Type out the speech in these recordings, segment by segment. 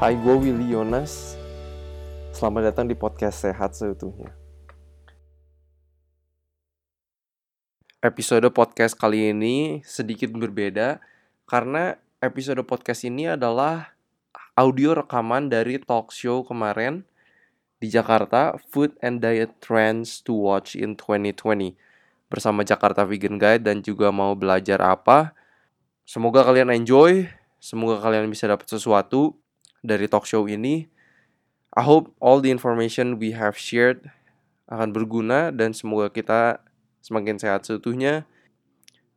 Hai, gue Willy Yonas. Selamat datang di podcast Sehat Seutuhnya. Episode podcast kali ini sedikit berbeda karena episode podcast ini adalah audio rekaman dari talk show kemarin di Jakarta, Food and Diet Trends to Watch in 2020 bersama Jakarta Vegan Guide dan juga mau belajar apa. Semoga kalian enjoy, semoga kalian bisa dapat sesuatu dari talk show ini. I hope all the information we have shared akan berguna dan semoga kita semakin sehat seutuhnya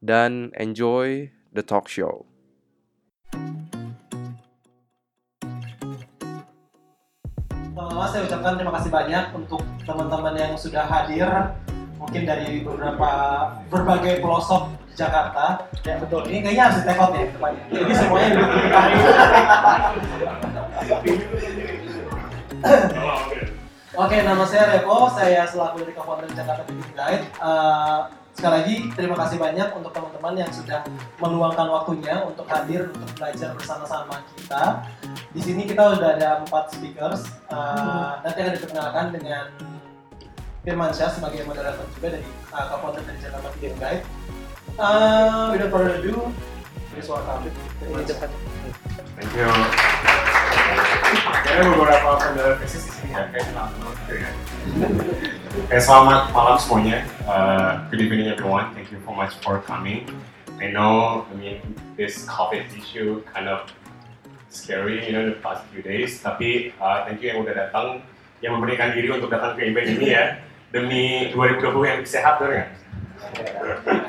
dan enjoy the talk show. Saya ucapkan terima kasih banyak untuk teman-teman yang sudah hadir mungkin dari beberapa berbagai pelosok di Jakarta ya betul ini kayaknya harus take out ya depannya jadi semuanya duduk di kari Oke, nama saya Revo, saya selaku dari co-founder Jakarta Bikin Guide. Eh, sekali lagi terima kasih banyak untuk teman-teman yang sudah meluangkan waktunya untuk hadir untuk belajar bersama-sama kita. Di sini kita sudah ada empat speakers. Eh, nanti akan diperkenalkan dengan Firman Syah sebagai moderator juga dari uh, co-founder dari Jakarta Bikin Guide. Uh, without further ado, please welcome Firman Syah. Thank you. Kayaknya beberapa pendengar faces di sini ya, kayak kenal gitu ya. Kayak selamat malam semuanya. Uh, good evening everyone. Thank you so much for coming. I know, I mean, this COVID issue kind of scary, you know, the past few days. Tapi uh, thank you yang udah datang, yang memberikan diri untuk datang ke event ini ya. Demi 2020 yang sehat, bener nggak?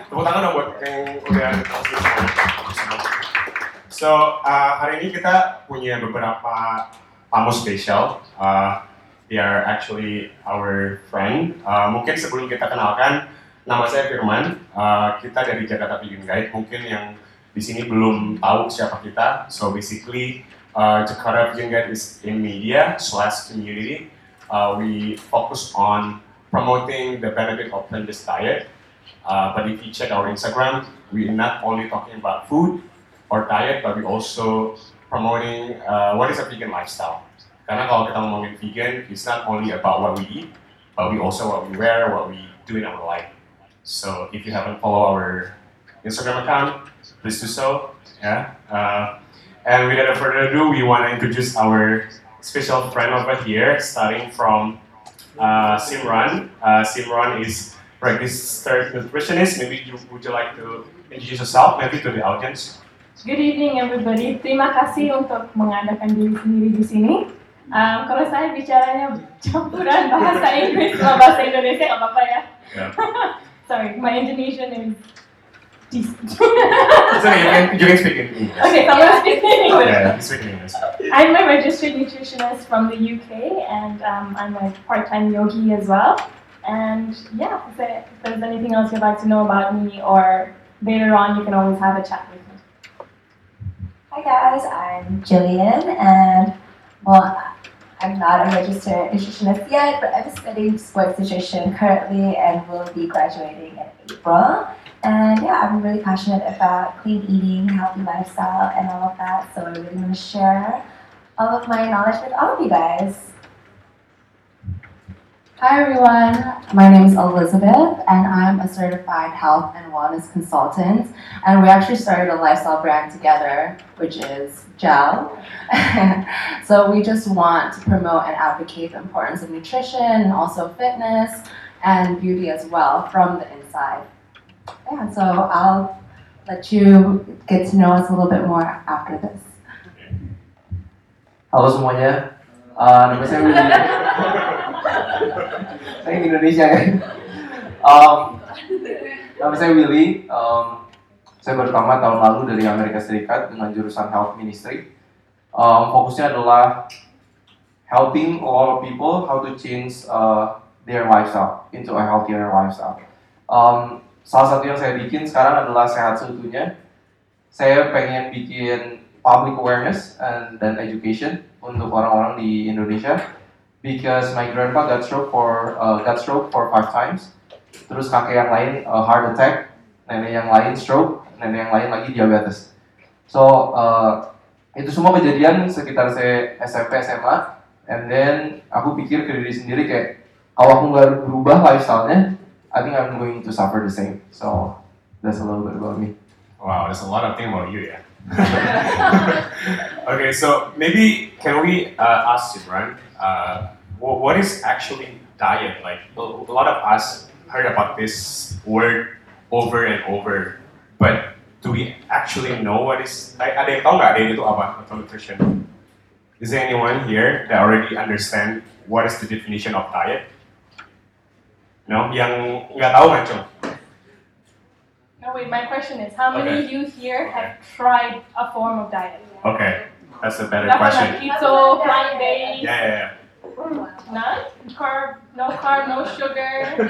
Tepuk tangan dong buat yang udah. So uh, hari ini kita punya beberapa tamu spesial. Uh, they are actually our friend. Uh, mungkin sebelum kita kenalkan, nama saya Firman. Uh, kita dari Jakarta Vegan Guide. Mungkin yang di sini belum tahu siapa kita. So basically, uh, Jakarta Vegan Guide is in media slash community. Uh, we focus on promoting the benefit of plant-based diet. Uh, but if you check our Instagram, we're not only talking about food, or diet, but we also promoting uh, what is a vegan lifestyle. Karena kalau kita ngomongin vegan, it's not only about what we eat, but we also what we wear, what we do in our life. So if you haven't followed our Instagram account, please do so. Yeah. Uh, and without further ado, we want to introduce our special friend over here, starting from uh, Simran. Uh, Simran is registered nutritionist. Maybe you, would you like to introduce yourself, maybe to the audience? Good evening everybody. Terima kasih untuk mengadakan diri sendiri di sini. Um, kalau saya bicaranya campuran bahasa Inggris sama bahasa Indonesia nggak apa-apa ya. Yeah. Sorry, my Indonesian is. So you can, you can speak in English. okay, so I'm gonna speak in English. Yeah, speak in English. I'm a registered nutritionist from the UK, and um, I'm a part-time yogi as well. And yeah, if there- if there's anything else you'd like to know about me, or later on, you can always have a chat with me. Hi guys, I'm Jillian, and well, I'm not a registered nutritionist yet, but I'm studying sports nutrition currently and will be graduating in April. And yeah, I'm really passionate about clean eating, healthy lifestyle, and all of that. So I really want to share all of my knowledge with all of you guys. Hi everyone, my name is Elizabeth and I'm a certified health and wellness consultant and we actually started a lifestyle brand together which is Gel. so we just want to promote and advocate the importance of nutrition and also fitness and beauty as well from the inside. Yeah, so I'll let you get to know us a little bit more after this. Halo semuanya, uh, nama saya Willy. saya Indonesia kan. Um, nama saya Willy. Um, saya baru tamat tahun lalu dari Amerika Serikat dengan jurusan Health Ministry. Um, fokusnya adalah helping a lot of people how to change uh, their lifestyle into a healthier lifestyle. Um, salah satu yang saya bikin sekarang adalah sehat seutuhnya. Saya pengen bikin public awareness and dan education untuk orang-orang di Indonesia. Because my grandpa got stroke for uh, got stroke for five times. Terus kakek yang lain uh, heart attack. Nenek yang lain stroke. Nenek yang lain lagi diabetes. So uh, itu semua kejadian sekitar saya SMP SMA and then aku pikir ke diri sendiri kayak kalau aku nggak berubah lifestyle-nya I think I'm going to suffer the same so that's a little bit about me Wow, there's a lot of things about you, yeah. okay, so maybe can we uh, ask Simran, uh, wh- what is actually diet? Like a a lot of us heard about this word over and over, but do we actually know what is? Like, ada yang tahu nggak diet itu apa atau nutrition? Is there anyone here that already understand what is the definition of diet? No, yang nggak tahu Mancung. No, wait, my question is how many of you here have tried a form of diet? Okay, that's a better That question. like keto, plant based, Yeah, yeah, yeah. none? Carb, no carb, no sugar.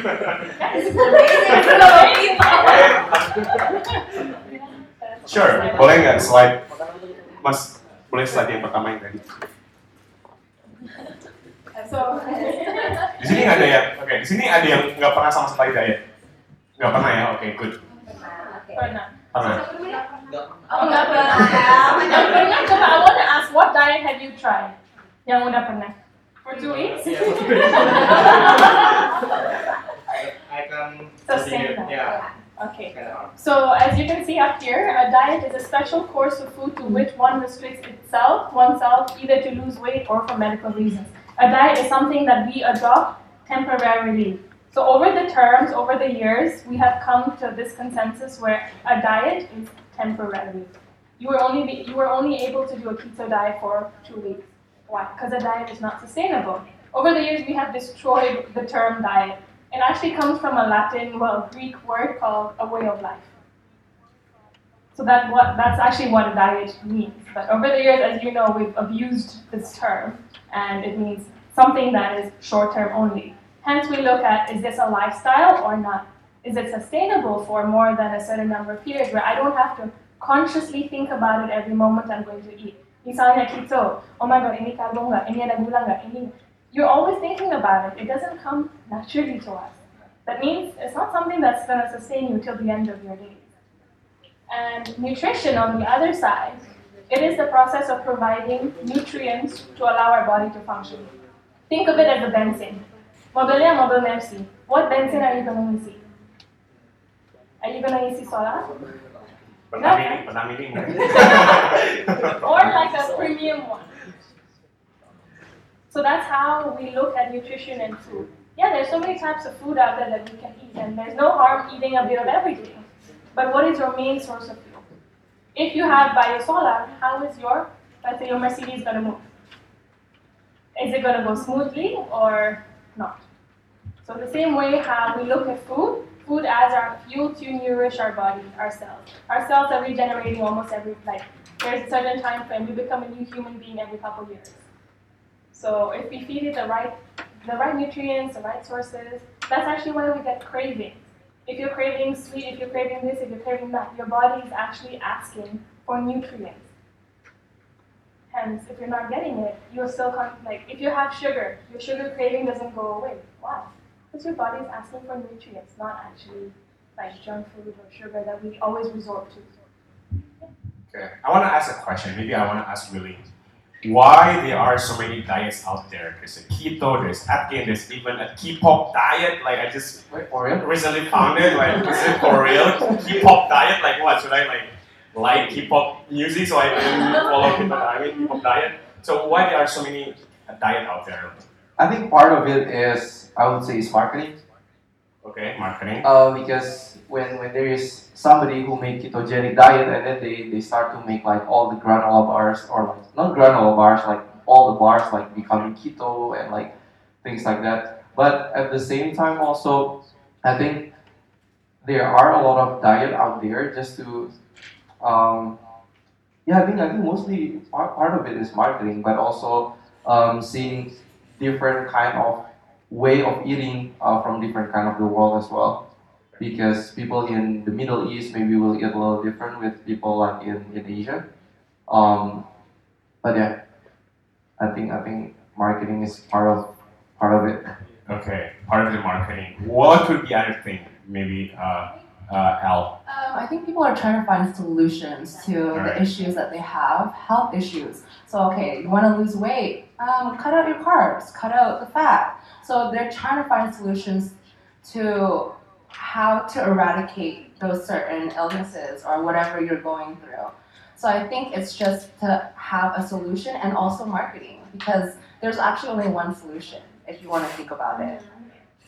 Sure, boleh nggak slide? Mas, boleh slide yang pertama yang tadi. So, Di sini nggak ada yang, oke, di sini ada yang nggak pernah sama sekali diet. Nggak pernah ya, oke, good. pernah. Pernah. Oh, nggak pernah. Yang pernah, coba I want to ask, what diet have you tried? Yang udah pernah? For two weeks? I can Sustain that. Yeah. Okay. So as you can see up here, a diet is a special course of food to which one restricts itself, oneself, either to lose weight or for medical reasons. A diet is something that we adopt temporarily. So over the terms, over the years, we have come to this consensus where a diet is temporary. You were only be, you were only able to do a keto diet for two weeks. Why? Because a diet is not sustainable. Over the years, we have destroyed the term diet. It actually comes from a Latin, well, Greek word called a way of life. So that what that's actually what a diet means. But over the years, as you know, we've abused this term, and it means something that is short term only. Hence, we look at is this a lifestyle or not? Is it sustainable for more than a certain number of periods where I don't have to consciously think about it every moment I'm going to eat? Keto, oh my god, you're always thinking about it. It doesn't come naturally to us. That means it's not something that's going to sustain you till the end of your days. And nutrition, on the other side, it is the process of providing nutrients to allow our body to function. Think of it as a benzene. Mobilnya mobil Mercy. What benzene are you going to use? Are you going to use solar? Pertamini, Pertamini mungkin. or like a premium one. So that's how we look at nutrition and food. Yeah, there's so many types of food out there that we can eat, and there's no harm eating a bit of everything. But what is your main source of fuel? If you have biosolar, how is your, let's say your Mercedes going to move? Is it going to go smoothly or not? So the same way how we look at food, food as our fuel to nourish our body, our cells. Our cells are regenerating almost every, like, there's a certain time frame. We become a new human being every couple years. So if we feed it the right, the right nutrients, the right sources, that's actually why we get cravings. If you're craving sweet, if you're craving this, if you're craving that, your body is actually asking for nutrients. Hence, if you're not getting it, you'll still con- like if you have sugar, your sugar craving doesn't go away. Why? Because your body is asking for nutrients, not actually like junk food or sugar that we always resort to. Okay, I want to ask a question. Maybe I want to ask Willie. Why there are so many diets out there? There's a keto, there's Atkins, there's even a K-pop diet. Like I just wait for real recently found it. Like is it for real? K-pop diet? Like what? Should I like like K-pop music so I can follow K-pop diet? K-pop diet. So why there are so many diet out there? I think part of it is I would say is marketing Okay, marketing. uh, because when when there is somebody who make ketogenic diet and then they, they start to make like all the granola bars or like not granola bars like all the bars like becoming keto and like things like that. But at the same time also i think there are a lot of diet out there just to um, yeah i think i think mostly part, part of it is marketing but also um, seeing different kind of way of eating uh, from different kind of the world as well because people in the Middle East maybe will eat a little different with people like in, in Asia. Um, but yeah, I think I think marketing is part of part of it. Okay, part of the marketing. What could be other thing? Maybe uh, uh, Al? Um, I think people are trying to find solutions to Alright. the issues that they have, health issues. So, okay, you want to lose weight, um, cut out your carbs, cut out the fat. So, they're trying to find solutions to how to eradicate those certain illnesses or whatever you're going through. So, I think it's just to have a solution and also marketing because there's actually only one solution if you want to think about it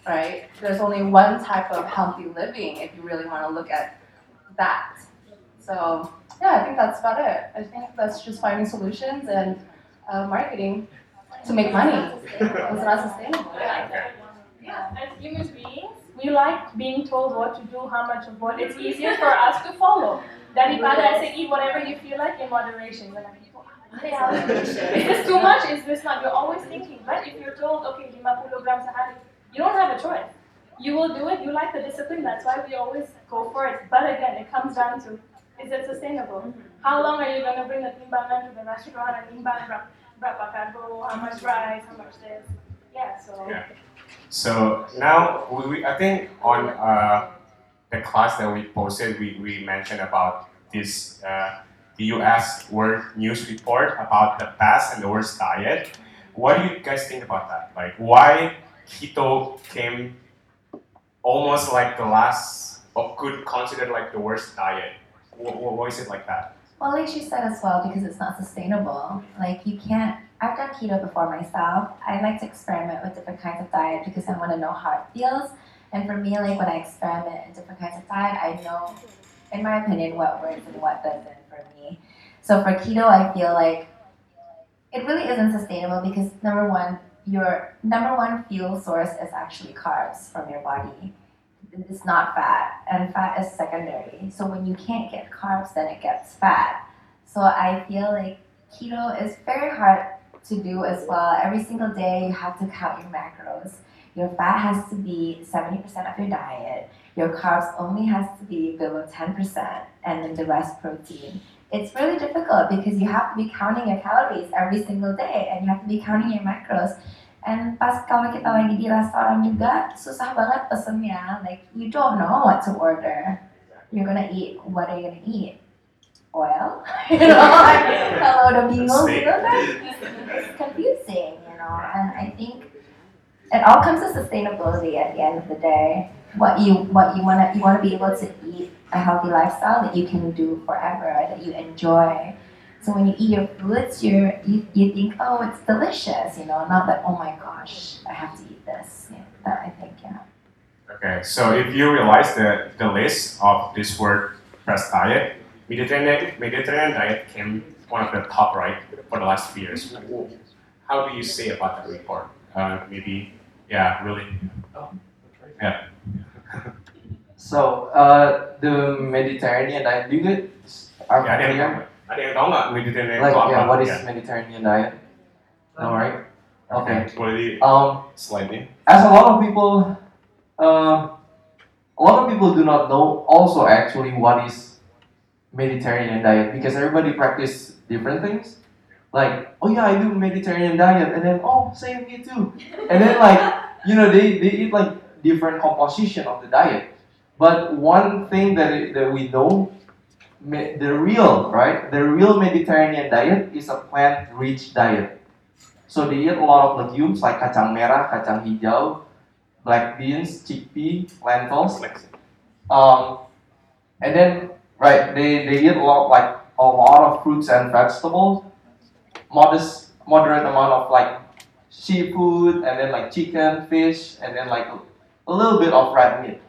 right? There's only one type of healthy living if you really want to look at that. So yeah, I think that's about it. I think that's just finding solutions and uh, marketing to make money. It's not sustainable. Okay. Yeah, as human beings, we like being told what to do, how much of what. It's easier for us to follow. Daripada I say eat whatever you feel like in moderation. We're like, "Oh, is this too much? Is this not? You're always thinking, right? If you're told, okay, 50 grams sehari, you don't have a choice. You will do it. You like the discipline. That's why we always go for it. But again, it comes down to, is it sustainable? Mm-hmm. How long are you going to bring the timbangan to the restaurant and timbang berapa, berapa karbo, how much rice, how much this? Yeah, so. Yeah. So now we, I think on uh, the class that we posted, we, we mentioned about this uh, the U.S. World News report about the best and the worst diet. What do you guys think about that? Like why keto came almost like the last, or could consider like the worst diet? Wh- wh- why is it like that? Well, like she said as well, because it's not sustainable. Like you can't. I've done keto before myself. I like to experiment with different kinds of diet because I want to know how it feels. And for me, like when I experiment in different kinds of diet, I know, in my opinion, what works and what doesn't for me. So for keto, I feel like it really isn't sustainable because number one, your number one fuel source is actually carbs from your body. It's not fat, and fat is secondary. So when you can't get carbs, then it gets fat. So I feel like keto is very hard to do as well. Every single day, you have to count your macros. Your fat has to be 70% of your diet. Your carbs only has to be below 10%, and then the rest protein. It's really difficult because you have to be counting your calories every single day, and you have to be counting your macros. And pas kalau kita lagi di restoran juga susah banget pesennya. Like you don't know what to order. You're gonna eat. What are you gonna eat? Oil. you know, like, kalau udah bingung Steak. gitu kan, it's confusing. You know, and I think it all comes to sustainability at the end of the day. What you what you wanna you wanna be able to eat a healthy lifestyle that you can do forever, that you enjoy. So when you eat your foods, you're, you you think, oh, it's delicious, you know, not that oh my gosh, I have to eat this. Yeah, that I think, yeah. Okay, so if you realize the, the list of this word best diet, Mediterranean, Mediterranean diet came one of the top right for the last few years. How do you say about that report? Uh, maybe, yeah, really. Yeah. So uh, the Mediterranean diet, do you guys are Ya, ada yang? Ada yang tahu nggak Mediterranean Like apa? yeah, what is Ya. Mediterranean diet? No, right? Okay. Di Um, nya? as a lot of people, uh, a lot of people do not know also actually what is Mediterranean diet because everybody practice different things. Like, oh yeah, I do Mediterranean diet, and then oh, same me too. And then like, you know, they, they eat like different composition of the diet. But one thing that that we know, the real right, the real Mediterranean diet is a plant-rich diet. So they eat a lot of legumes like kacang merah, kacang hijau, black beans, chickpea, lentils. Um, and then right, they, they eat a lot like a lot of fruits and vegetables, modest moderate amount of like seafood, and then like chicken, fish, and then like a little bit of red meat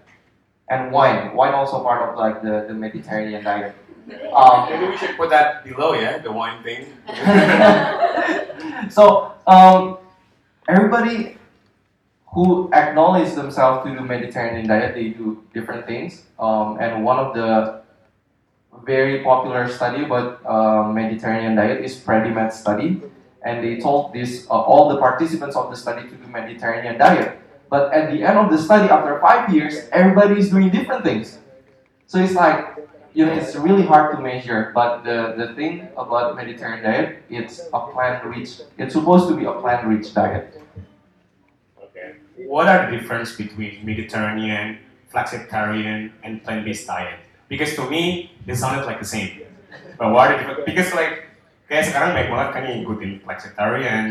and wine. Wine also part of like the, the Mediterranean diet. Um, Maybe we should put that below, yeah, the wine thing. so um, everybody who acknowledge themselves to do Mediterranean diet, they do different things. Um, and one of the very popular study about uh, Mediterranean diet is Predimed study, and they told this uh, all the participants of the study to do Mediterranean diet. But at the end of the study, after five years, everybody is doing different things. So it's like you know, it's really hard to measure, but the, the thing about Mediterranean diet, it's a plant-rich. It's supposed to be a plant-rich diet. Okay. What are the difference between Mediterranean, flexitarian, and plant-based diet? Because to me, they sounded like the same. But what are the different? Because like kayak sekarang banyak banget kan yang ngikutin flexitarian,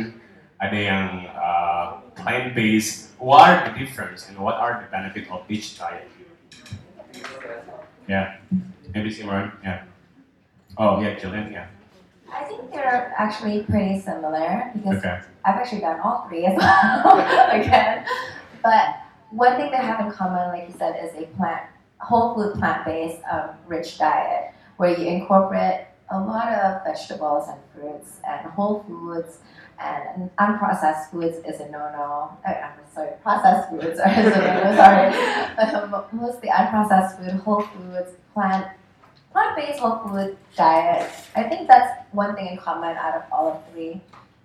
ada yang uh, plant-based. What are the difference and what are the benefit of each diet? Yeah, maybe Simran. Yeah. Oh yeah, Jillian. Yeah. I think they're actually pretty similar because Okay. I've actually done all three as well again. But one thing they have in common, like you said, is a plant, whole food, plant-based, um, rich diet where you incorporate a lot of vegetables and fruits and whole foods. And unprocessed foods is a no-no. Uh, I'm sorry, processed foods are a no-no. Sorry, um, mostly unprocessed food, whole foods, plant plant-based whole food diet. I think that's one thing in common out of all of three.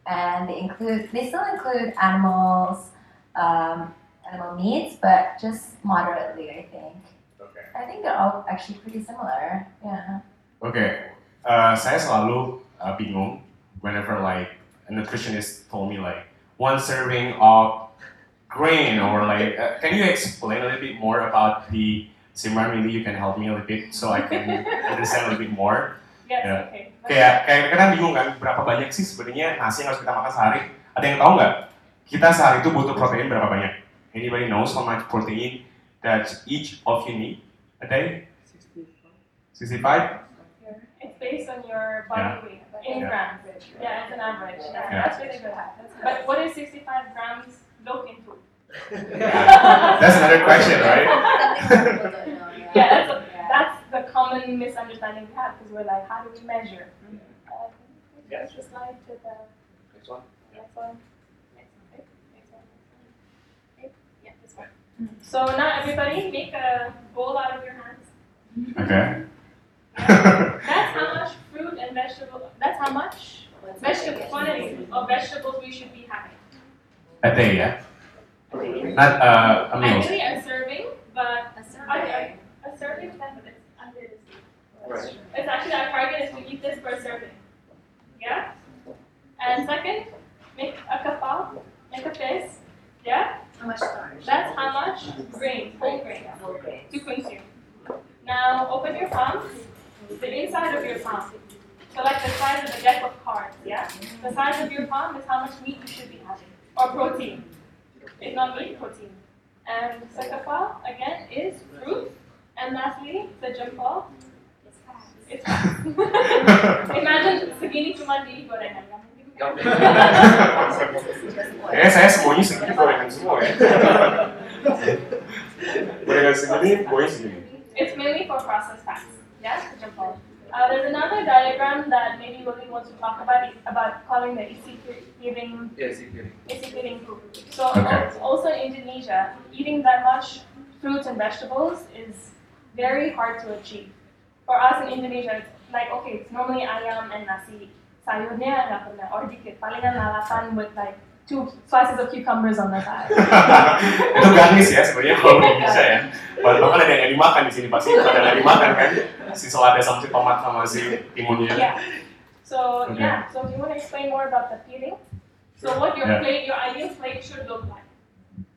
And they include they still include animals, um, animal meats, but just moderately. I think. Okay. I think they're all actually pretty similar. Yeah. Oke, uh, saya selalu uh, bingung whenever like a nutritionist told me like one serving of grain or like uh, can you explain a little bit more about the Simran maybe you can help me a little bit so I can understand a little bit more. Yes, Yeah. okay. Kayak kayak kita bingung kan berapa banyak sih sebenarnya nasi yang harus kita makan sehari? Ada yang tahu nggak? Kita sehari itu butuh protein berapa banyak? Anybody knows how much protein that each of you need a day? 65? It's based on your body Yeah. weight in Yeah. grams. Yeah, it's an average. Yeah, Yeah. That's really good. But what is 65 grams look in food? That's another question, right? Something that people don't know. Yeah, that's, a, that's the common misunderstanding we have because we're like, how do we measure? Uh, Yeah. Just slide to the Next one. next one. Next one. okay, Next one. Okay, Yeah, this one. So now everybody make a bowl out of your hands. Okay. That's how much fruit and vegetable. That's how much vegetable quantity of vegetables we should be having. a day, yeah? Not uh, a meal. Actually, a serving, but A okay, a serving ten minutes under the. Right. It's actually our target is to eat this per serving. Yeah. And second, make a kapal, make a face. Yeah. How much starch? That's how much grain, whole grain, to consume. Now open your palm, the inside of your palm. So like the size of the deck of cards, yeah? The size of your palm is how much meat you should be having, or protein. If not meat, protein. And sakafal, again, is fruit. And lastly, the jampal is fat. Imagine segini cuma di gorengan. Saya semuanya segini gorengan semua ya. gorengan segini, gue segini. It's mainly for processed fats. Yeah, the jampal. Uh, there's another diagram that maybe Willie wants to talk about about calling the isi piring Yes, you can. isi piring food. So Okay. also in Indonesia, eating that much fruits and vegetables is very hard to achieve. For us in Indonesia, it's like okay, it's normally ayam and nasi. Sayurnya nggak pernah, or dikit. Palingan lalapan with like two slices of cucumbers on the side. itu ganis ya sebenarnya kalau Indonesia ya. Padahal kan ada yang dimakan di sini pasti ada yang dimakan kan. Si selada sama si tomat sama si timunnya. Yeah. So Okay. yeah. So do you want to explain more about the peeling? So what your Yeah. plate, your ideal plate should look like?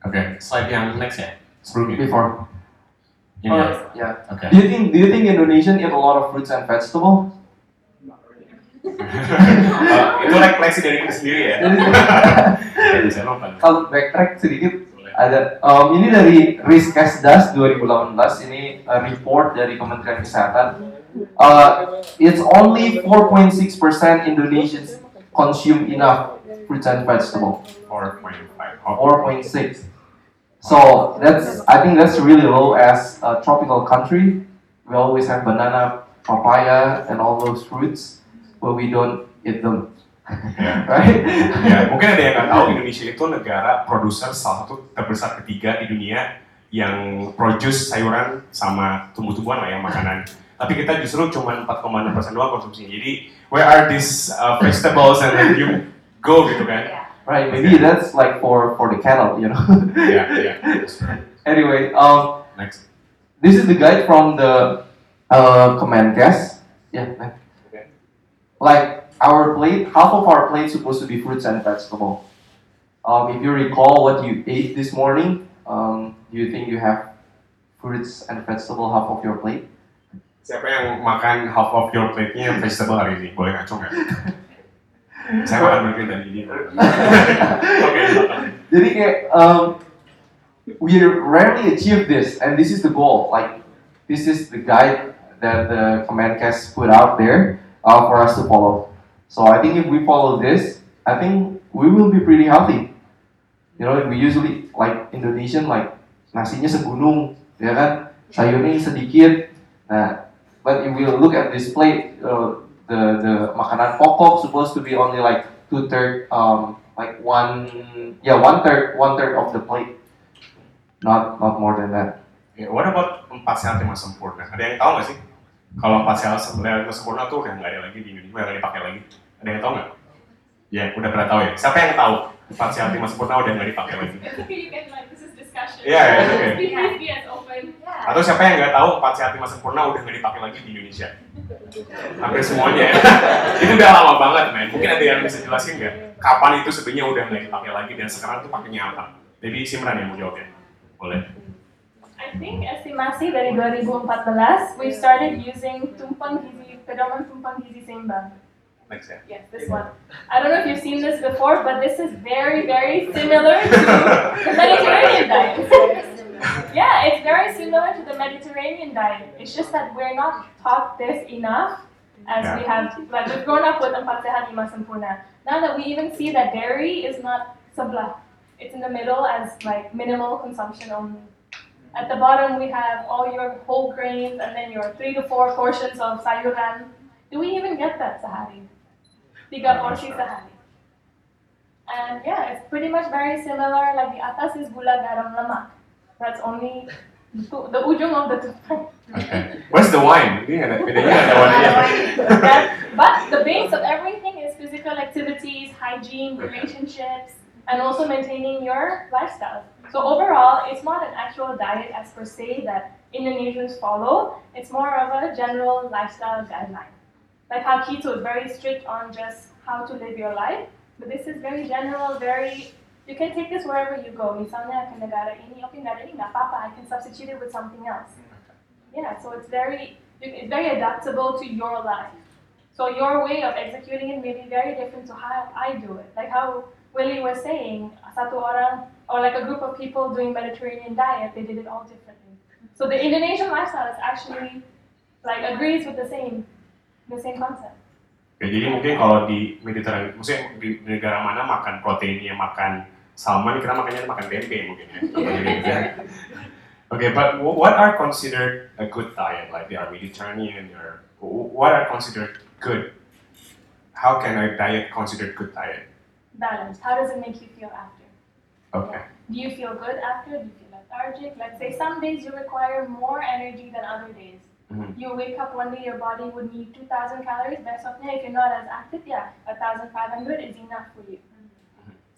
Oke, slide yang next ya. Sebelumnya. Before. Ini ya. Uh, yeah. Oke. Do you think Do you think Indonesian eat a lot of fruits and vegetables? Uh, itu refleksi dari sendiri ya. Ya, bisa nonton. Kalau backtrack sedikit ada um, ini dari Riskesdas 2018 ini a report dari Kementerian Kesehatan. Uh, it's only 4.6% Indonesians consume enough fruits and vegetables. 4.5. 4.6. So that's I think that's really low as a tropical country. We always have banana, papaya, and all those fruits, but we don't eat them, Ya. right? Ya, mungkin ada yang nggak tahu Indonesia itu negara produser salah satu terbesar ketiga di dunia yang produce sayuran sama tumbuh-tumbuhan lah ya makanan. Tapi kita justru cuma 4,6 persen doang konsumsinya. Jadi where are these uh, vegetables and then you go gitu kan? right. Maybe that's like for for the cattle, you know. Ya, ya. anyway, um, Next. this is the guide from the uh, Kemenkes. Yeah. next. Like our plate, half of our plate supposed to be fruits and vegetable. Um, if you recall what you ate this morning, um, do you think you have fruits and vegetable half of your plate? Siapa yang makan half of your plate-nya vegetable hari ini? Boleh ngaco nggak? Saya makan burger tadi ini. Oke. Jadi kayak um, we rarely achieve this, and this is the goal. Like this is the guide that the Kemenkes put out there uh, for us to follow. So I think if we follow this, I think we will be pretty healthy. You know, we usually like Indonesian like nasinya segunung, ya kan? Sayurnya sedikit. Nah, but if we look at this plate, uh, the the makanan pokok supposed to be only like two third, um, like one, yeah, one third, one third of the plate. Not not more than that. Ya, what about empat sehat lima sempurna? Ada yang tahu nggak sih? Kalau sehat lima sempurna tuh udah nggak ada lagi di Indonesia, nggak dipakai lagi. Ada yang tahu nggak? Ya, udah pernah tahu ya. Siapa yang tahu sehat lima sempurna udah nggak dipakai lagi? Is discussion. Yeah, yeah, okay. Atau siapa yang nggak tahu empat sehat lima sempurna udah nggak dipakai lagi di Indonesia? Hampir semuanya. itu udah lama banget, men. Mungkin ada yang bisa jelasin nggak? Kapan itu sebenarnya udah nggak dipakai lagi dan sekarang tuh pakainya apa? Jadi Simran yang mau jawab ya. Boleh. I think estimasi dari 2014, we started using tumpeng gizi, pedoman tumpeng gizi seimbang. Next ya. Yes, this one. I don't know if you've seen this before, but this is very, very similar to the Mediterranean diet. yeah, it's very similar to the Mediterranean diet. It's just that we're not taught this enough as we have, like we've grown up with empat sehat lima sempurna. Now that we even see that dairy is not sebelah, it's in the middle as like minimal consumption only. At the bottom we have all your whole grains and then your three to four portions of sayuran. Do we even get that sehari? Tiga porsi sehari. And yeah, it's pretty much very similar. Like the atas is gula garam lemak. That's only the, the ujung of the toothpick. Okay. Where's the wine? Ini nggak ada bedanya nggak ada warnanya. That- but the base of everything is physical activities, hygiene, relationships, and also maintaining your lifestyle. So overall, it's not an actual diet as per se that Indonesians follow. It's more of a general lifestyle guideline. Like how keto is very strict on just how to live your life, but this is very general, very you can take this wherever you go. Misalnya ini, ini. I can substitute it with something else. Yeah, so it's very it's very adaptable to your life. So your way of executing it may be very different to how I do it. Like how Willie was saying, satu orang or like a group of people doing Mediterranean diet, they did it all differently. So the Indonesian lifestyle is actually like agrees with the same the same concept. Ya, jadi mungkin kalau di Mediterania, maksudnya di negara mana makan proteinnya makan salmon, kita makannya makan tempe mungkin ya. Contohnya gitu ya. Okay, but what are considered a good diet? Like they are Mediterranean or what are considered good? How can a diet considered good diet? Balanced. How does it make you feel after? Okay. Do you feel good after? Do you feel lethargic? Let's say some days you require more energy than other days. Mhm. You wake up one day, your body would need 2,000 calories. Besoknya, if you're not as active, yeah, 1,500 is enough for you.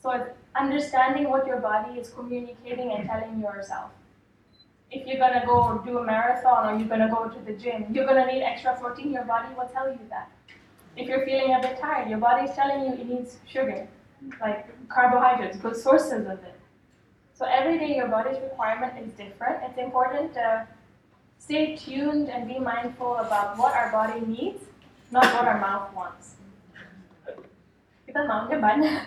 So it's understanding what your body is communicating and telling yourself. If you're gonna go do a marathon or you're gonna go to the gym, you're gonna need extra protein. Your body will tell you that. If you're feeling a bit tired, your body's telling you it needs sugar, like carbohydrates, good sources of it. So every day your body's requirement is different. It's important to stay tuned and be mindful about what our body needs, not what our mouth wants. Kita maunya banyak.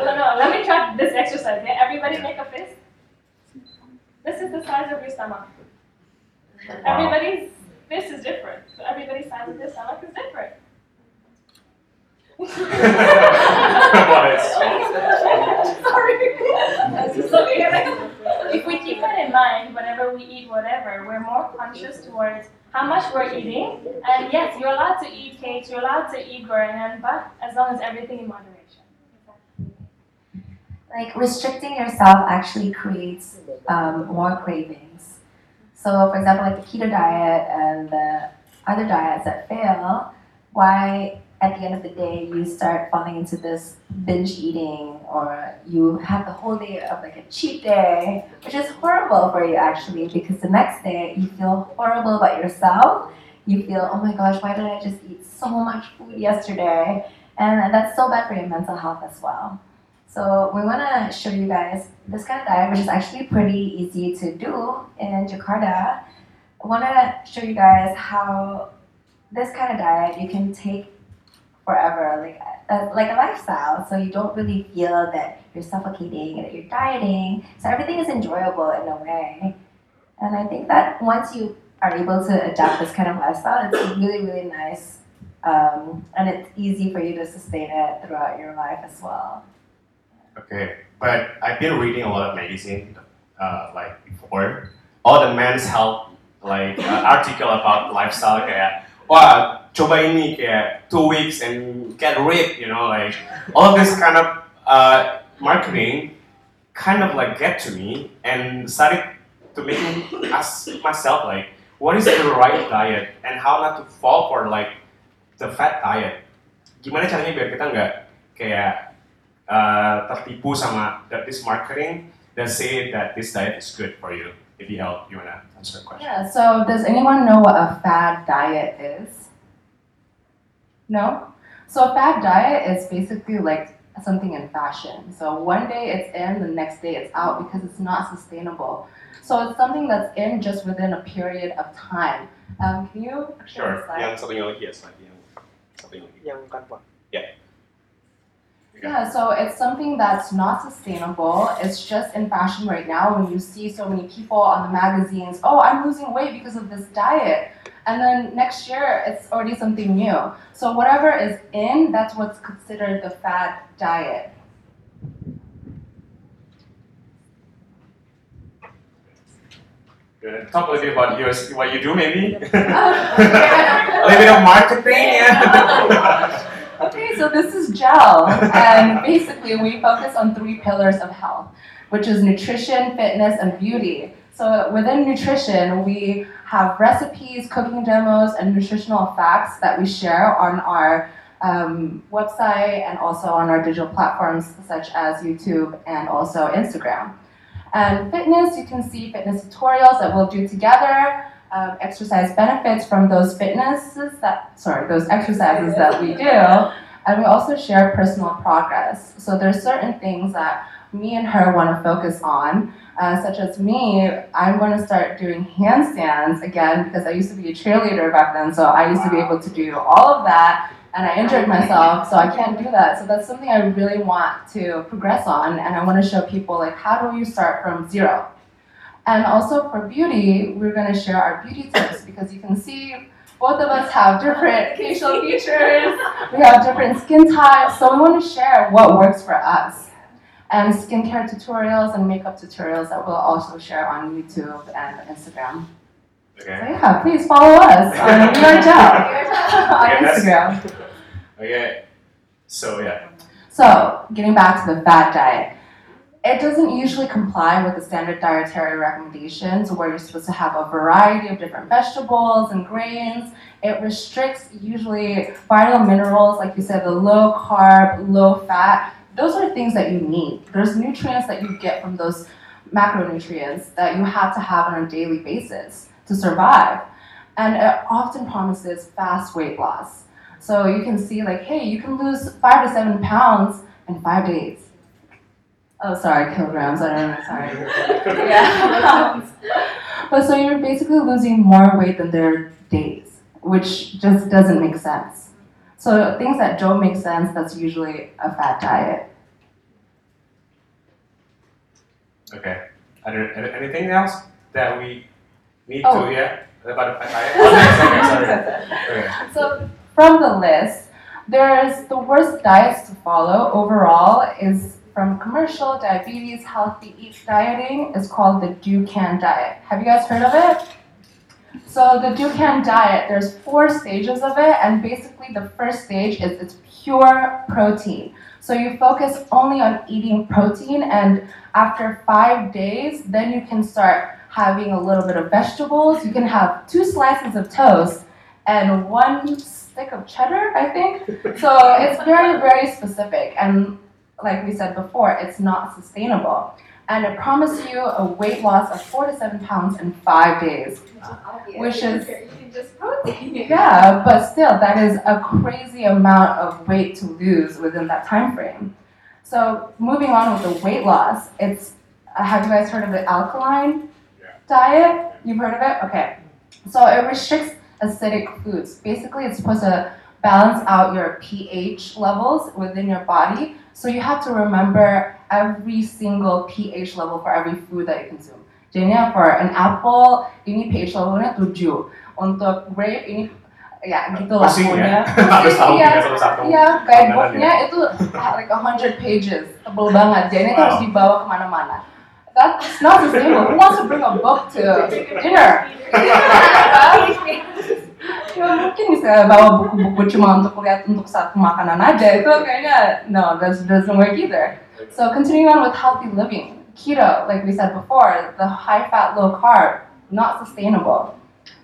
no, no, let me try this exercise. Yeah? Everybody make a fist. This is the size of your stomach. Everybody's fist is different. So everybody's size of their stomach is different. Sorry. So if we keep that in mind whenever we eat whatever, we're more conscious towards how much we're eating. And yes, you're allowed to eat cakes, you're allowed to eat gorengan, but as long as everything in moderation. Like restricting yourself actually creates um, more cravings. So, for example, like the keto diet and the other diets that fail, why at the end of the day you start falling into this binge eating or you have the whole day of like a cheat day, which is horrible for you actually because the next day you feel horrible about yourself. You feel, oh my gosh, why did I just eat so much food yesterday? And that's so bad for your mental health as well. So we want to show you guys this kind of diet, which is actually pretty easy to do in Jakarta. I want to show you guys how this kind of diet you can take forever, like a, like a lifestyle. So you don't really feel that you're suffocating and that you're dieting. So everything is enjoyable in a way. And I think that once you are able to adapt this kind of lifestyle, it's really really nice, um, and it's easy for you to sustain it throughout your life as well. Okay, but I've been reading a lot of magazine, uh, like before, all the men's health like uh, article about lifestyle kayak wah coba ini kayak two weeks and get ripped, you know, like all this kind of uh, marketing kind of like get to me and started to make me ask myself like what is the right diet and how not to fall for like the fad diet. Gimana caranya biar kita nggak kayak uh, tertipu sama that this marketing that say that this diet is good for you. If you help, you wanna answer the question. Yeah, so does anyone know what a fad diet is? No? So a fad diet is basically like something in fashion. So one day it's in, the next day it's out because it's not sustainable. So it's something that's in just within a period of time. Um, can you show the Sure. slide? Yang something lagi yes, like yang something lagi. Yang kanva. Yeah, so it's something that's not sustainable. It's just in fashion right now when you see so many people on the magazines, oh, I'm losing weight because of this diet. And then next year, it's already something new. So whatever is in, that's what's considered the fad diet. Wanna talk a little bit about yours, what you do maybe? a little bit of marketing, yeah. So this is gel. And basically, we focus on three pillars of health, which is nutrition, fitness, and beauty. So within nutrition, we have recipes, cooking demos, and nutritional facts that we share on our um, website and also on our digital platforms such as YouTube and also Instagram. And fitness, you can see fitness tutorials that we'll do together, um, exercise benefits from those fitnesses that, sorry, those exercises that we do. And we also share personal progress. So there's certain things that me and her want to focus on, uh, such as me, I'm going to start doing handstands again because I used to be a cheerleader back then. So I used to be able to do all of that and I injured myself, so I can't do that. So that's something I really want to progress on, and I want to show people like how do you start from zero. And also for beauty, we're going to share our beauty tips because you can see both of us have different facial features, we have different skin types, so we want to share what works for us. And skincare tutorials and makeup tutorials that we'll also share on YouTube and Instagram. So Okay. yeah, please follow us on We Are Gel on Okay, Instagram. Okay. So yeah. So, getting back to the fad diet, it doesn't usually comply with the standard dietary recommendations where you're supposed to have a variety of different vegetables and grains. It restricts usually vital minerals, like you said, the low carb, low fat. Those are things that you need. There's nutrients that you get from those macronutrients that you have to have on a daily basis to survive. And it often promises fast weight loss. So you can see, like, hey, you can lose five to seven pounds in five days. Oh, sorry, kilograms. I don't know. Sorry. yeah. But so you're basically losing more weight than their days, which just doesn't make sense. So things that don't make sense, that's usually a fad diet. Okay. Are there any- anything else that we need Oh. to yeah about the diet? Okay. Okay. So from the list, there's the worst diets to follow overall is from commercial diabetes healthy eat dieting is called the Dukan diet. Have you guys heard of it? So the Dukan diet, there's four stages of it, and basically the first stage is it's pure protein. So you focus only on eating protein, and after five days, then you can start having a little bit of vegetables. You can have two slices of toast and one stick of cheddar, I think. So it's very, very specific. And like we said before, it's not sustainable. And it promises you a weight loss of four to seven pounds in five days. Which is- Yeah, but still, that is a crazy amount of weight to lose within that time frame. So moving on with the weight loss, it's uh, have you guys heard of the alkaline Yeah. diet? You've heard of it? Okay. So it restricts acidic foods. Basically, it's supposed to balance out your pH levels within your body. So you have to remember every single pH level for every food that you consume. Jadinya for an apple ini pH levelnya 7. Untuk grape ini ya gitu lah Pusing ya. pokoknya. Harus tahu Iya. ya satu-satu. Iya, guidebooknya ya. itu like 100 pages, tebel banget. Jadi itu harus dibawa ke mana-mana. That's not sustainable. Who wants to bring a book to dinner? Ya mungkin bisa bawa buku-buku cuma untuk lihat untuk satu makanan aja. Itu kayaknya no, that doesn't work either. So continuing on with healthy living, keto, like we said before, the high fat, low carb, not sustainable.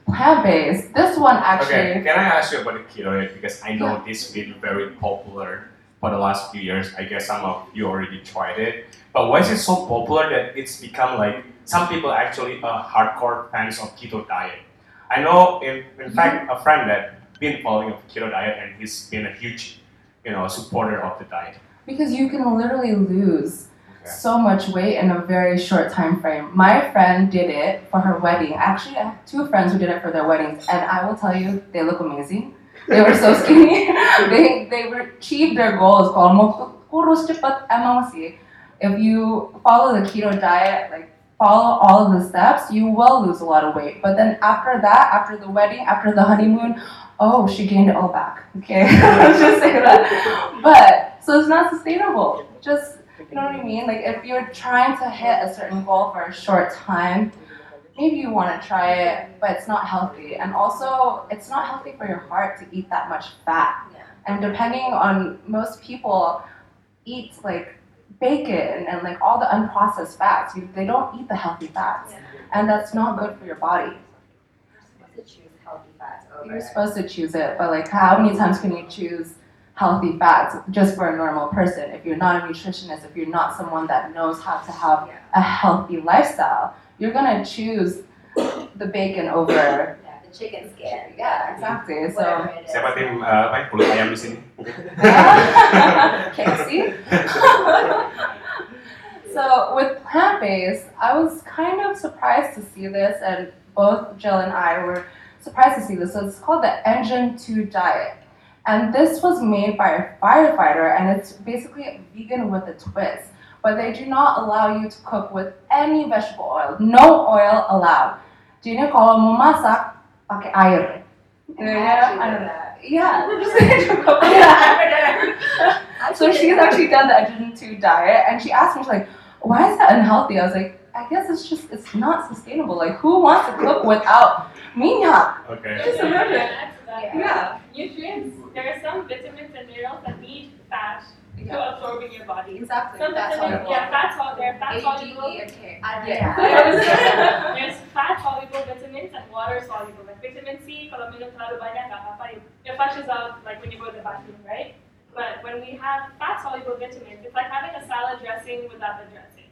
Plant based, this one actually. Okay, can I ask you about the keto? Because I know this been very popular for the last few years. I guess some of you already tried it. But why is it so popular that it's become like some people actually are hardcore fans of keto diet? I know, in, in fact, a friend that been following a keto diet and he's been a huge, you know, supporter of the diet. Because you can literally lose Okay. so much weight in a very short time frame. My friend did it for her wedding. Actually, I have two friends who did it for their weddings, and I will tell you, they look amazing. They were so skinny. they they achieved their goals. Kalau mau kurus cepat emang sih. If you follow the keto diet, like follow all of the steps, you will lose a lot of weight. But then after that, after the wedding, after the honeymoon, oh, she gained it all back. Okay, let's just say that. But so it's not sustainable. Just you know what I mean? Like if you're trying to hit a certain goal for a short time, maybe you want to try it, but it's not healthy. And also, it's not healthy for your heart to eat that much fat. And depending on most people eat like bacon and like all the unprocessed fats. You, they don't eat the healthy fats. And that's not good for your body. to choose healthy fats over. You're supposed to choose it, but like how many times can you choose healthy fats just for a normal person? If you're not a nutritionist, if you're not someone that knows how to have Yeah. a healthy lifestyle, you're gonna choose the bacon over. Yeah, the chicken skin. Yeah, exactly. So Whatever it is. Siapa tim uh, apa kulit ayam di sini? KFC. so with plant-based, I was kind of surprised to see this, and both Jill and I were surprised to see this. So it's called the Engine 2 diet. And this was made by a firefighter, and it's basically vegan with a twist. But they do not allow you to cook with any vegetable oil. No oil allowed. Jadi kalau mau masak, pakai air. I actually I don't know. that. Yeah, just cukup air. So she's actually done the Engine 2 diet, and she asked me, she's like, why is that unhealthy? I was like, I guess it's just, it's not sustainable. Like, who wants to cook without minyak? Oke. Just imagine. Yeah. Yeah. Nutrients. There are some vitamins and minerals that need fat to absorb in your body. Exactly. Some That's yeah, fat soluble. They're fat soluble. Yeah. There's, there's fat soluble vitamins and water soluble. Like vitamin C, kalau minum terlalu banyak nggak apa-apa. It, it flushes out like when you go to the bathroom, right? But when we have fat soluble vitamins, it's like having a salad dressing without the dressing.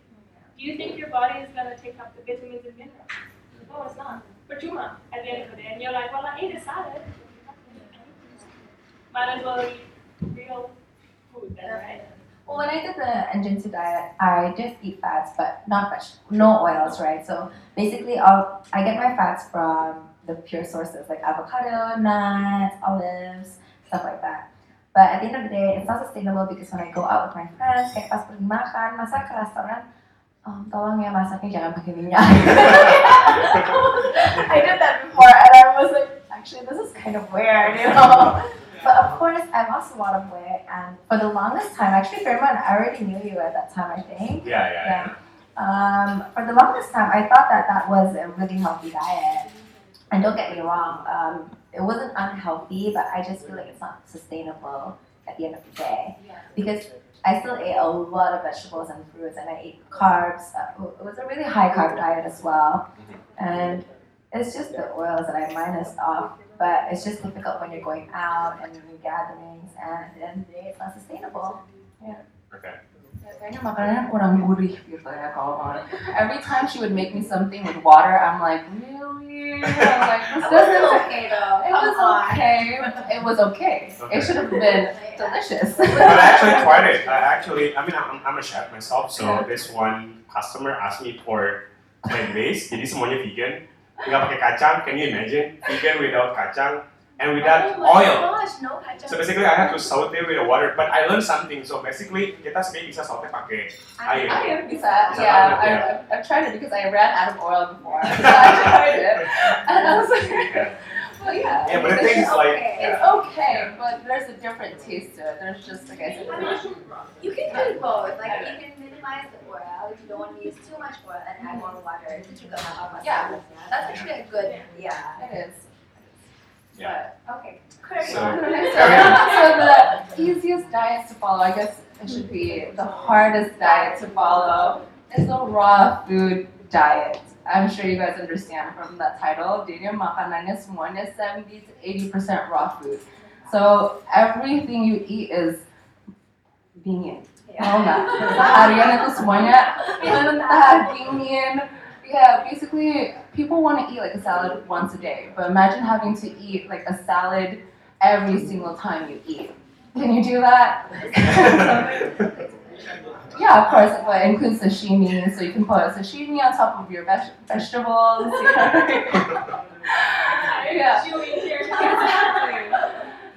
Do you think your body is gonna take up the vitamins and minerals? No, it's not. Percuma at the end of the day. And you're like, well, I ate a salad. Might as well eat real Well, when I did the 2 diet, I did eat fats, but not much, no oils, right? So basically, I'll, I get my fats from the pure sources like avocado, nuts, olives, stuff like that. But at the end of the day, it's not sustainable because when I go out with my friends, kayak pas pergi makan, masak ke restoran, um, tolong ya masaknya jangan pakai minyak. I did that before, and I was like, actually, this is kind of weird, you know. But of course, I lost a lot of weight, and for the longest time, actually, Firman, I already knew you at that time, I think. Ya ya. ya. Um, for the longest time, I thought that that was a really healthy diet. And don't get me wrong, um, it wasn't unhealthy, but I just feel like it's not sustainable at the end of the day. Because I still ate a lot of vegetables and fruits, and I ate carbs. Uh, it was a really high carb diet as well. And it's just the oils that I minus off, but it's just difficult when you're going out and you're gatherings, and at the end of the day, it's not sustainable. Oke. Ya, kayaknya makanannya kurang gurih gitu ya kalau mau. Every time she would make me something with water, I'm like, really? I'm like, this doesn't. okay though. It was okay. It was okay. Okay. It should have been delicious. But I actually tried it. I actually, I mean, I'm, I'm a chef myself, so this one customer asked me for plant based, jadi semuanya vegan, nggak pakai kacang. Can you imagine? Vegan without kacang and without oh oil. gosh, no kacang. So basically, I have to saute with the water. But I learned something. So basically, kita sebenarnya bisa saute pakai ah, air. I am bisa. Bisa Yeah, I, ya. I've, I've tried it because I ran out of oil before. So I tried it, and I was like, Yeah. well, yeah. Yeah, but the it's thing is just like, okay. yeah. It's okay, but there's a different taste to it. There's just like I said. You can do both. Like you can minimize the oil if you don't want to use too much oil and add more water. Itu juga nggak. Yeah. That's actually a good. Yeah. It is. Yeah. Okay. Correct. So- so, so the easiest diet to follow, I guess it should be the hardest diet to follow, is the raw food diet. I'm sure you guys understand from that title. Jadi makanannya semuanya 70 to 80% raw food. So everything you eat is dingin. Seharian itu semuanya mentah, dingin. Yeah, basically, people want to eat like a salad once a day, but imagine having to eat like a salad every single time you eat. Can you do that? yeah, of course. But it includes sashimi, so you can put sashimi on top of your veg- vegetables. you yeah. Exactly.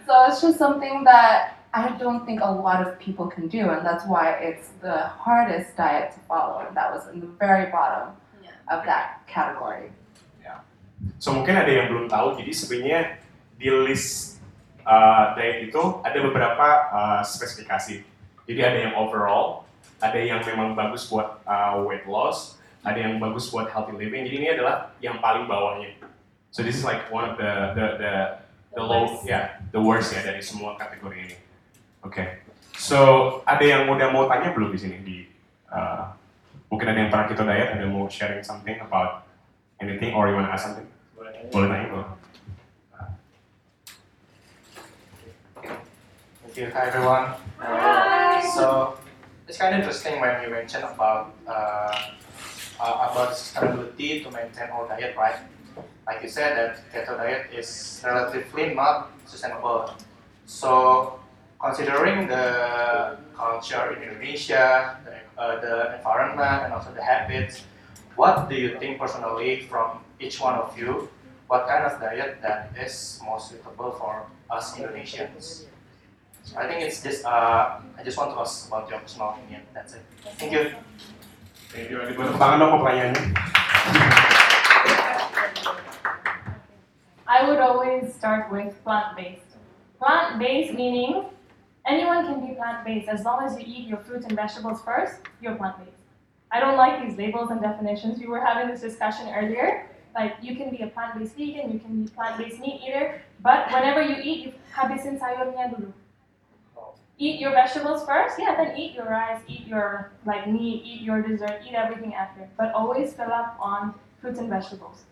So it's just something that I don't think a lot of people can do, and that's why it's the hardest diet to follow. And that was in the very bottom of that category. So mungkin ada yang belum tahu, jadi sebenarnya di list uh, diet itu ada beberapa uh, spesifikasi. Jadi ada yang overall, ada yang memang bagus buat uh, weight loss, ada yang bagus buat healthy living. Jadi ini adalah yang paling bawahnya. So this is like one of the the the, the low, yeah, the worst ya dari semua kategori ini. Oke. So ada yang udah mau tanya belum di sini di uh, mungkin ada yang pernah keto diet, ada yang mau sharing something about anything or you wanna ask something? Boleh tanya boleh. Thank you. Hi everyone. Hi. So it's kind of interesting when you mentioned about uh, uh, about sustainability to maintain our diet, right? Like you said that keto diet is relatively not sustainable. So considering the culture in Indonesia, the, uh, the environment, and also the habits, what do you think personally from each one of you? What kind of diet that is most suitable for us Indonesians? I think it's just uh, I just want to ask about your personal opinion. That's it. Thank you. Thank you. Tepuk tangan dong pertanyaannya. I would always start with plant-based. Plant-based meaning anyone can be plant-based as long as you eat your fruits and vegetables first, you're plant-based. I don't like these labels and definitions. We were having this discussion earlier. Like you can be a plant-based vegan, you can be plant-based meat eater, but whenever you eat, you habisin sayurnya dulu. Eat your vegetables first, yeah, then eat your rice, eat your like meat, eat your dessert, eat everything after. But always fill up on fruits and vegetables.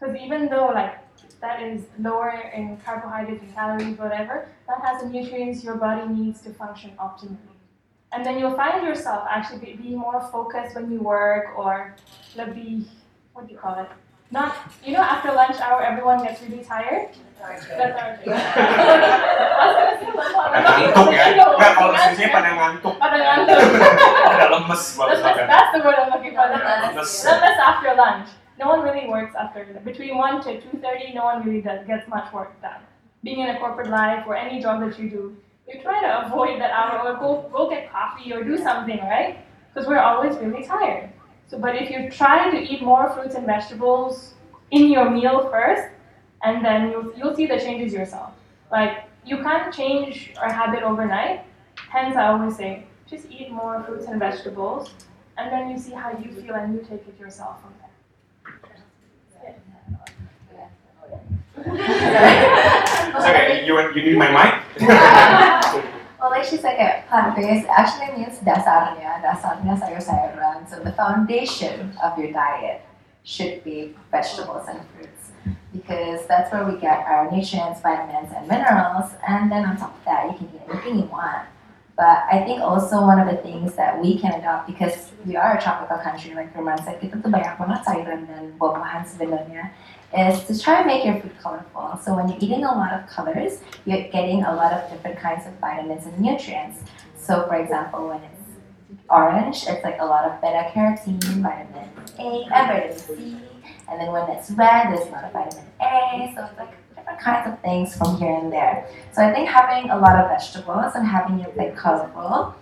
Because even though like that is lower in carbohydrates and calories, whatever, that has the nutrients your body needs to function optimally. And then you'll find yourself actually be, be more focused when you work or like, be, what do you call it? Not, you know, after lunch hour, everyone gets really tired. Lethargic. Pada ngantuk ya. Enggak, kalau mesinnya pada ngantuk. Pada ngantuk. Pada lemes That's, banget. that's, that's the word I'm looking for. That's, Lemes. that's, that's after lunch. No one really works after between one to two thirty. No one really does gets much work done. Being in a corporate life or any job that you do, you try to avoid that hour or go go get coffee or do something, right? Because we're always really tired. So, but if you try to eat more fruits and vegetables in your meal first, and then you'll you'll see the changes yourself. Like you can't change a habit overnight. Hence, I always say just eat more fruits and vegetables, and then you see how you feel and you take it yourself from there. Okay, you, you need my mic? Well, like she said, eh, uh, okay, plant-based actually means dasarnya, dasarnya sayur-sayuran. So the foundation of your diet should be vegetables and fruits because that's where we get our nutrients, vitamins, and minerals. And then on top of that, you can eat anything you want. But I think also one of the things that we can adopt because we are a tropical country, like Firman said, kita tuh banyak banget sayuran dan buah-buahan sebenarnya, is to try and make your food colorful. So when you're eating a lot of colors, you're getting a lot of different kinds of vitamins and nutrients. So for example, when it's orange, it's like a lot of beta carotene, vitamin A, and vitamin C. And then when it's red, there's a lot of vitamin A. So it's like different kinds of things from here and there. So I think having a lot of vegetables and having your plate colorful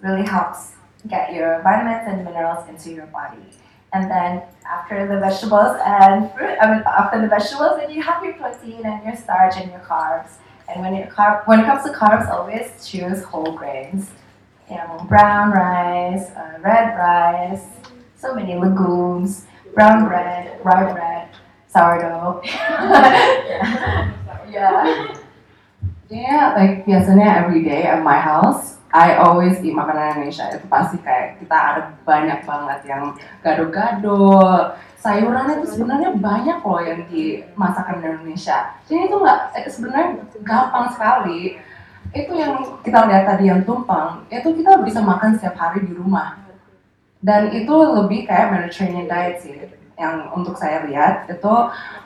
really helps get your vitamins and minerals into your body. And then after the vegetables and fruit, I mean after the vegetables, then you have your protein and your starch and your carbs. And when carb, when it comes to carbs, always choose whole grains. You know, brown rice, uh, red rice, so many legumes, brown bread, rye bread, sourdough. yeah. Yeah, like biasanya every day at my house, I always eat makanan Indonesia. Itu pasti kayak kita ada banyak banget yang gado-gado, sayurannya itu sebenarnya banyak loh yang di Indonesia. Jadi itu nggak eh, sebenarnya gampang sekali. Itu yang kita lihat tadi yang tumpang, itu kita bisa makan setiap hari di rumah. Dan itu lebih kayak Mediterranean diet sih yang untuk saya lihat itu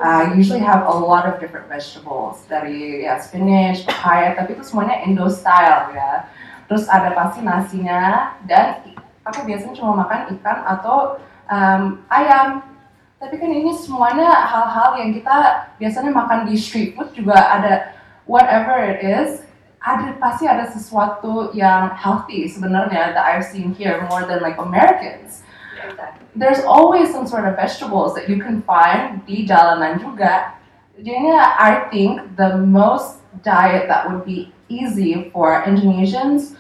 uh, usually have a lot of different vegetables dari ya spinach, papaya, tapi itu semuanya Indo style ya. Terus ada pasti nasinya dan aku biasanya cuma makan ikan atau um, ayam. Tapi kan ini semuanya hal-hal yang kita biasanya makan di street food juga ada whatever it is ada pasti ada sesuatu yang healthy sebenarnya that I've seen here more than like Americans there's always some sort of vegetables that you can find di jalanan juga. Jadinya, I think the most diet that would be easy for Indonesians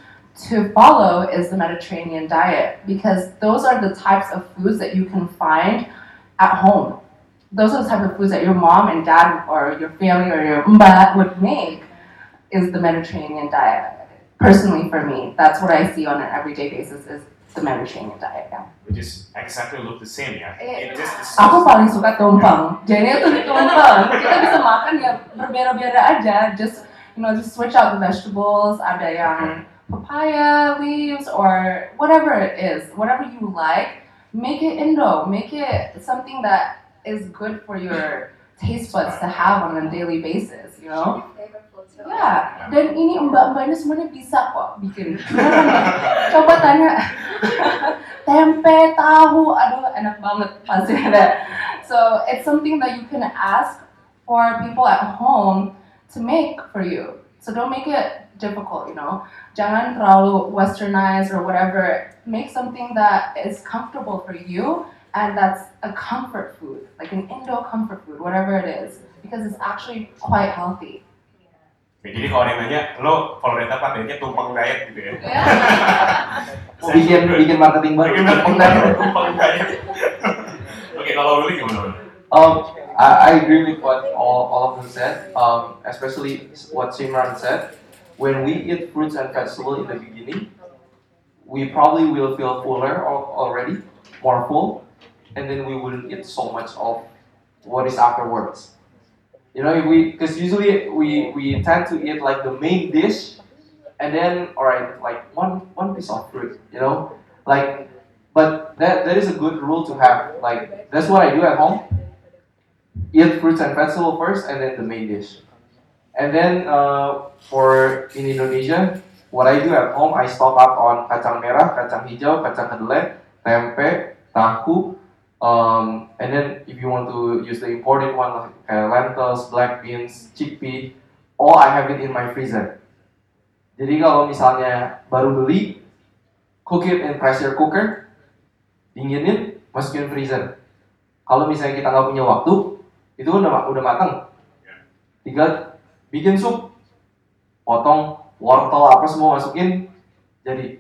to follow is the Mediterranean diet because those are the types of foods that you can find at home. Those are the type of foods that your mom and dad or your family or your mba would make is the Mediterranean diet. Personally, for me, that's what I see on an everyday basis is the Mediterranean diet. Yeah. Which is exactly look the same ya. Iya. Eh, it just is Aku paling suka tumpeng. Jadi itu di tumpeng. Kita bisa makan ya berbeda-beda aja. Just you know, just switch out the vegetables. Ada yang papaya leaves or whatever it is, whatever you like. Make it Indo. Make it something that is good for your taste buds to have on a daily basis. You know. Ya, dan ini mbak-mbaknya semuanya bisa kok bikin. Coba tanya tempe, tahu, aduh enak banget pasti ada. So it's something that you can ask for people at home to make for you. So don't make it difficult, you know. Jangan terlalu westernized or whatever. Make something that is comfortable for you and that's a comfort food, like an indoor comfort food, whatever it is, because it's actually quite healthy. Jadi kalau ada nanya, lo kalau data apa dietnya tumpeng diet gitu ya? Mau bikin bikin marketing baru. Bagaimana tumpeng tumpeng diet? Oke, kalau Willy gimana? Um, I, I agree with what all, all of them said, um, especially what Simran said. When we eat fruits and vegetables in the beginning, we probably will feel fuller already, more full, and then we wouldn't eat so much of what is afterwards. You know, we, because usually we, we tend to eat like the main dish, and then, alright, like one, one piece of fruit, you know? Like, but that, that is a good rule to have. Like, that's what I do at home eat fruits and vegetables first and then the main dish. And then uh, for in Indonesia, what I do at home, I stock up on kacang merah, kacang hijau, kacang kedelai, tempe, tahu, um, and then if you want to use the imported one like uh, lentils, black beans, chickpea, all I have it in my freezer. Jadi kalau misalnya baru beli, cook it in pressure cooker, dinginin, masukin freezer. Kalau misalnya kita nggak punya waktu, itu udah udah matang. Tinggal bikin sup, potong wortel apa semua masukin, jadi.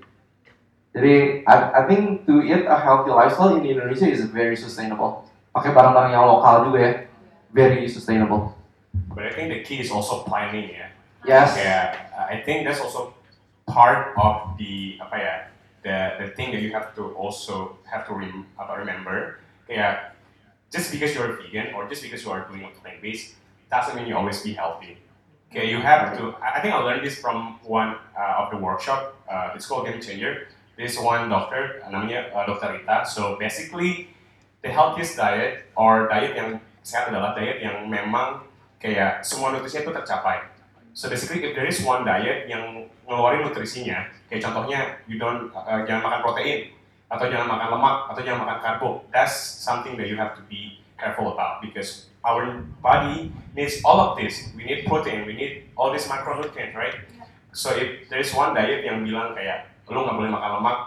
Jadi I, I think to eat a healthy lifestyle in Indonesia is very sustainable. Pakai barang-barang yang lokal juga ya, very sustainable. But I think the key is also planning ya. Yes. Yeah, I think that's also part of the apa ya, the the thing that you have to also have to rem, apa, remember. Kayak just because you're vegan or just because you are doing a plant based doesn't mean you always be healthy. Okay, you have to. I I think I learned this from one uh, of the workshop. Uh, it's called Game Changer. This one doctor, namanya uh, Dr. Rita. So basically, the healthiest diet or diet yang sehat adalah diet yang memang kayak semua nutrisinya itu tercapai. So basically, if there is one diet yang ngeluarin nutrisinya, kayak contohnya you don't uh, jangan makan protein atau jangan makan lemak atau jangan makan karbo, that's something that you have to be careful about because our body needs all of this. We need protein, we need all these macronutrients, right? So if there is one diet yang bilang kayak lu nggak boleh makan lemak,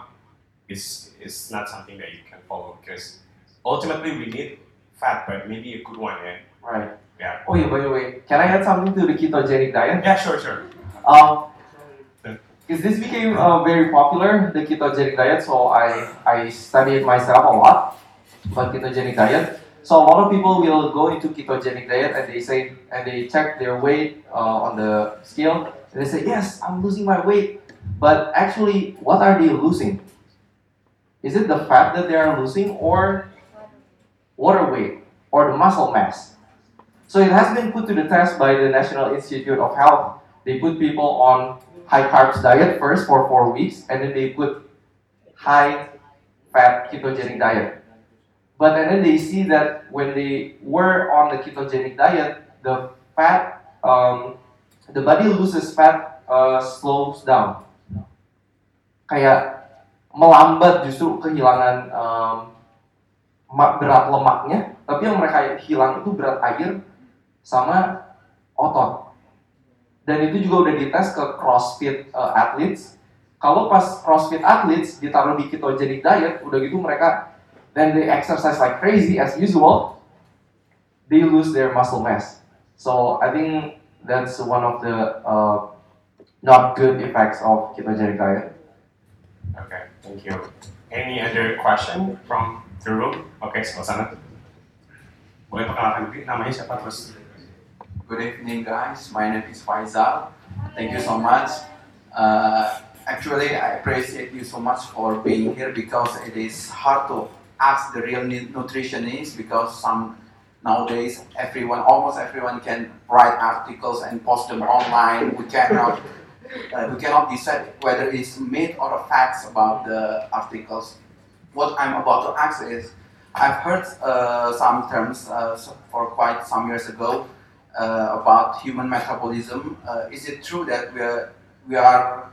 is is not something that you can follow because ultimately we need fat, but maybe a good one, yeah. Right. Yeah. Oh yeah, by the way, can I add something to the ketogenic diet? Yeah, sure, sure. Um, because this became uh, very popular, the ketogenic diet, so I, I studied myself a lot about ketogenic diet. So a lot of people will go into ketogenic diet and they say, and they check their weight uh, on the scale, and they say, yes, I'm losing my weight. But actually, what are they losing? Is it the fat that they are losing, or water weight, or the muscle mass? So it has been put to the test by the National Institute of Health. They put people on high carbs diet first for four weeks, and then they put high fat ketogenic diet. But then they see that when they were on the ketogenic diet, the fat, um, the body loses fat, uh, slows down. Kayak melambat justru kehilangan um, berat lemaknya, tapi yang mereka hilang itu berat air sama otot. Dan itu juga udah dites ke CrossFit uh, athletes. Kalau pas CrossFit athletes ditaruh di ketogenic diet, udah gitu mereka then they exercise like crazy as usual, they lose their muscle mass. So I think that's one of the uh, not good effects of ketogenic diet. Okay, thank you. Any other question from the room? Oke, sebelah sana. Boleh perkenalkan diri, namanya siapa terus? Good evening, guys. My name is Faisal. Thank you so much. Uh, actually, I appreciate you so much for being here because it is hard to ask the real nu- nutritionist because some nowadays everyone, almost everyone, can write articles and post them online. We cannot, uh, we cannot decide whether it's myth or facts about the articles. What I'm about to ask is, I've heard uh, some terms uh, for quite some years ago uh, about human metabolism. Uh, is it true that we are, we are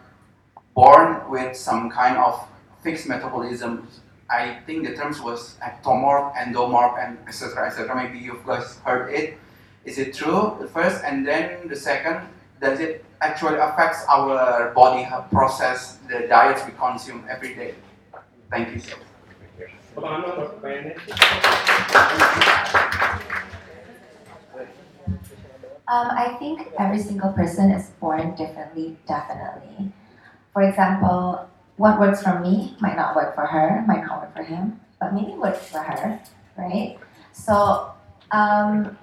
born with some kind of fixed metabolism? I think the terms was ectomorph, endomorph, and etc. etc. Maybe you guys heard it. Is it true? The first, and then the second, does it actually affects our body process the diets we consume every day? Thank you. Um, I think every single person is born differently, definitely. For example, what works for me might not work for her, might not work for him, but maybe works for her, right? So, um,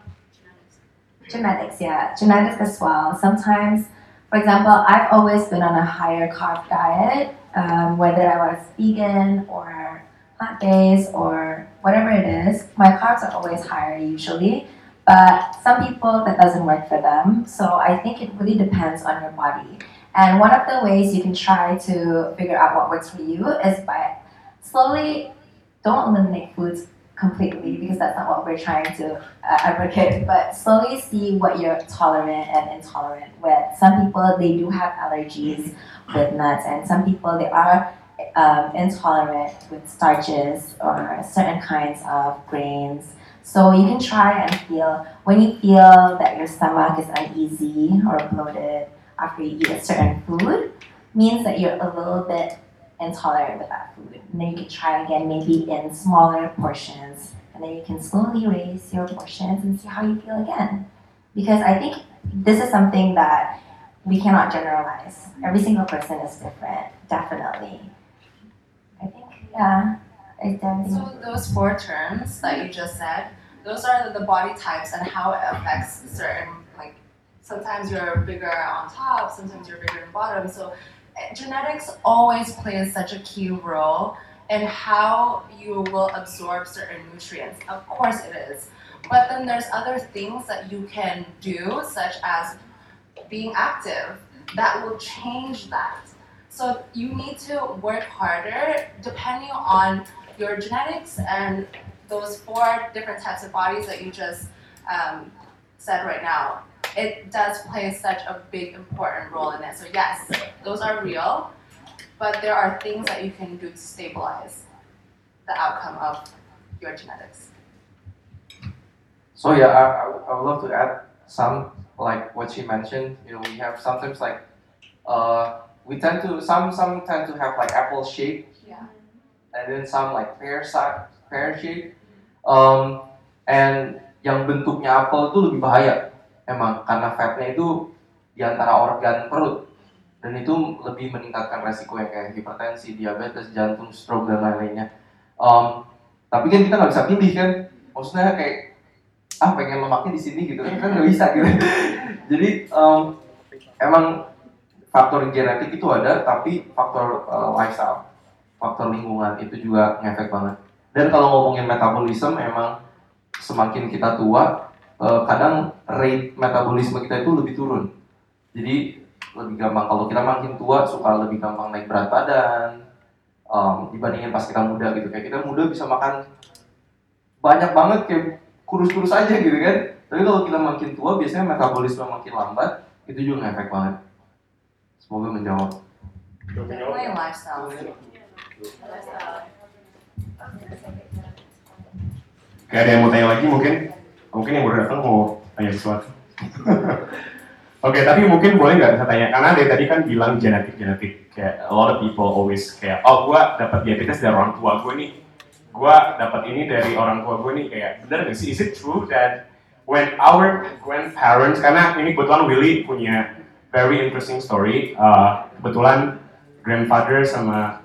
genetics, yeah, genetics as well. Sometimes, for example, I've always been on a higher carb diet, um, whether I was vegan or plant based or whatever it is. My carbs are always higher usually but some people that doesn't work for them. So I think it really depends on your body. And one of the ways you can try to figure out what works for you is by slowly don't eliminate foods completely because that's not what we're trying to uh, advocate. But slowly see what you're tolerant and intolerant with. Some people they do have allergies with nuts, and some people they are um, intolerant with starches or certain kinds of grains. So you can try and feel when you feel that your stomach is uneasy or bloated after you eat a certain food, means that you're a little bit intolerant with that food. And then you can try again, maybe in smaller portions, and then you can slowly raise your portions and see how you feel again. Because I think this is something that we cannot generalize. Every single person is different, definitely. I think, yeah. Definitely. So those four terms that you just said, those are the body types and how it affects certain like sometimes you're bigger on top, sometimes you're bigger on bottom. So genetics always plays such a key role in how you will absorb certain nutrients. Of course it is. But then there's other things that you can do, such as being active that will change that. So you need to work harder depending on your genetics and those four different types of bodies that you just um, said right now. It does play such a big important role in it. So yes, those are real, but there are things that you can do to stabilize the outcome of your genetics. So yeah, I, I, would- love to add some like what she mentioned. You know, we have sometimes like uh, we tend to some some tend to have like apple shape, Yeah. and then some like pear si- pear shape. Um, and yang bentuknya apel itu lebih bahaya emang karena fatnya itu di antara organ perut dan itu lebih meningkatkan resiko yang kayak hipertensi, diabetes, jantung, stroke dan lain-lainnya. Um, tapi kan kita nggak bisa pilih kan, maksudnya kayak ah pengen lemaknya di sini gitu kan nggak bisa gitu. Jadi um, emang faktor genetik itu ada, tapi faktor uh, lifestyle, faktor lingkungan itu juga ngefek banget. Dan kalau ngomongin metabolisme, emang semakin kita tua, eh, kadang rate metabolisme kita itu lebih turun. Jadi lebih gampang kalau kita makin tua suka lebih gampang naik berat badan em, dibandingin pas kita muda gitu. Kayak kita muda bisa makan banyak banget kayak kurus-kurus aja gitu kan. Tapi kalau kita makin tua biasanya metabolisme makin lambat, itu juga ngefek banget. Semoga menjawab. Kayak ada yang mau tanya lagi mungkin? Mungkin yang baru datang mau tanya sesuatu. Oke, tapi mungkin boleh nggak saya tanya? Karena dari tadi kan bilang genetik genetik kayak a lot of people always kayak oh gua dapat diabetes dari orang tua gue nih, gua dapat ini dari orang tua gue nih kayak benar nggak sih? Is it true that when our grandparents karena ini kebetulan Willy punya very interesting story. Uh, kebetulan grandfather sama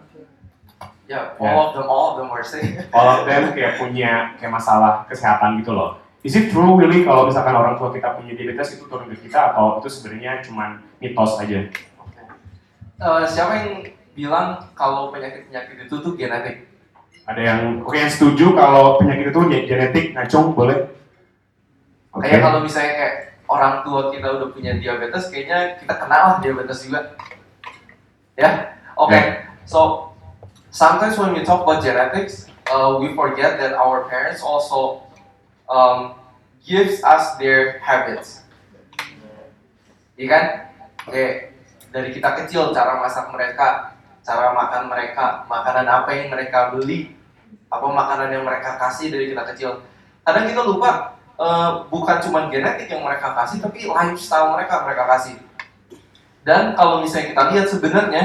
Ya, Ya. all of them, all of them were saying. all of them kayak punya kayak masalah kesehatan gitu loh. Is it true Willy kalau misalkan orang tua kita punya diabetes itu turun ke kita atau itu sebenarnya cuman mitos aja? Eh, siapa yang bilang kalau penyakit-penyakit itu tuh genetik? Ada yang oke yang setuju kalau penyakit itu ge- genetik, ngacung boleh? Oke. Kayak kalau misalnya kayak orang tua kita udah punya diabetes, kayaknya kita kenal lah diabetes juga. Ya, oke. So sometimes when we talk about genetics, uh, we forget that our parents also um, gives us their habits. Iya kan? Oke, dari kita kecil cara masak mereka, cara makan mereka, makanan apa yang mereka beli, apa makanan yang mereka kasih dari kita kecil. Kadang kita lupa eh, bukan cuma genetik yang mereka kasih, tapi lifestyle mereka mereka kasih. Dan kalau misalnya kita lihat sebenarnya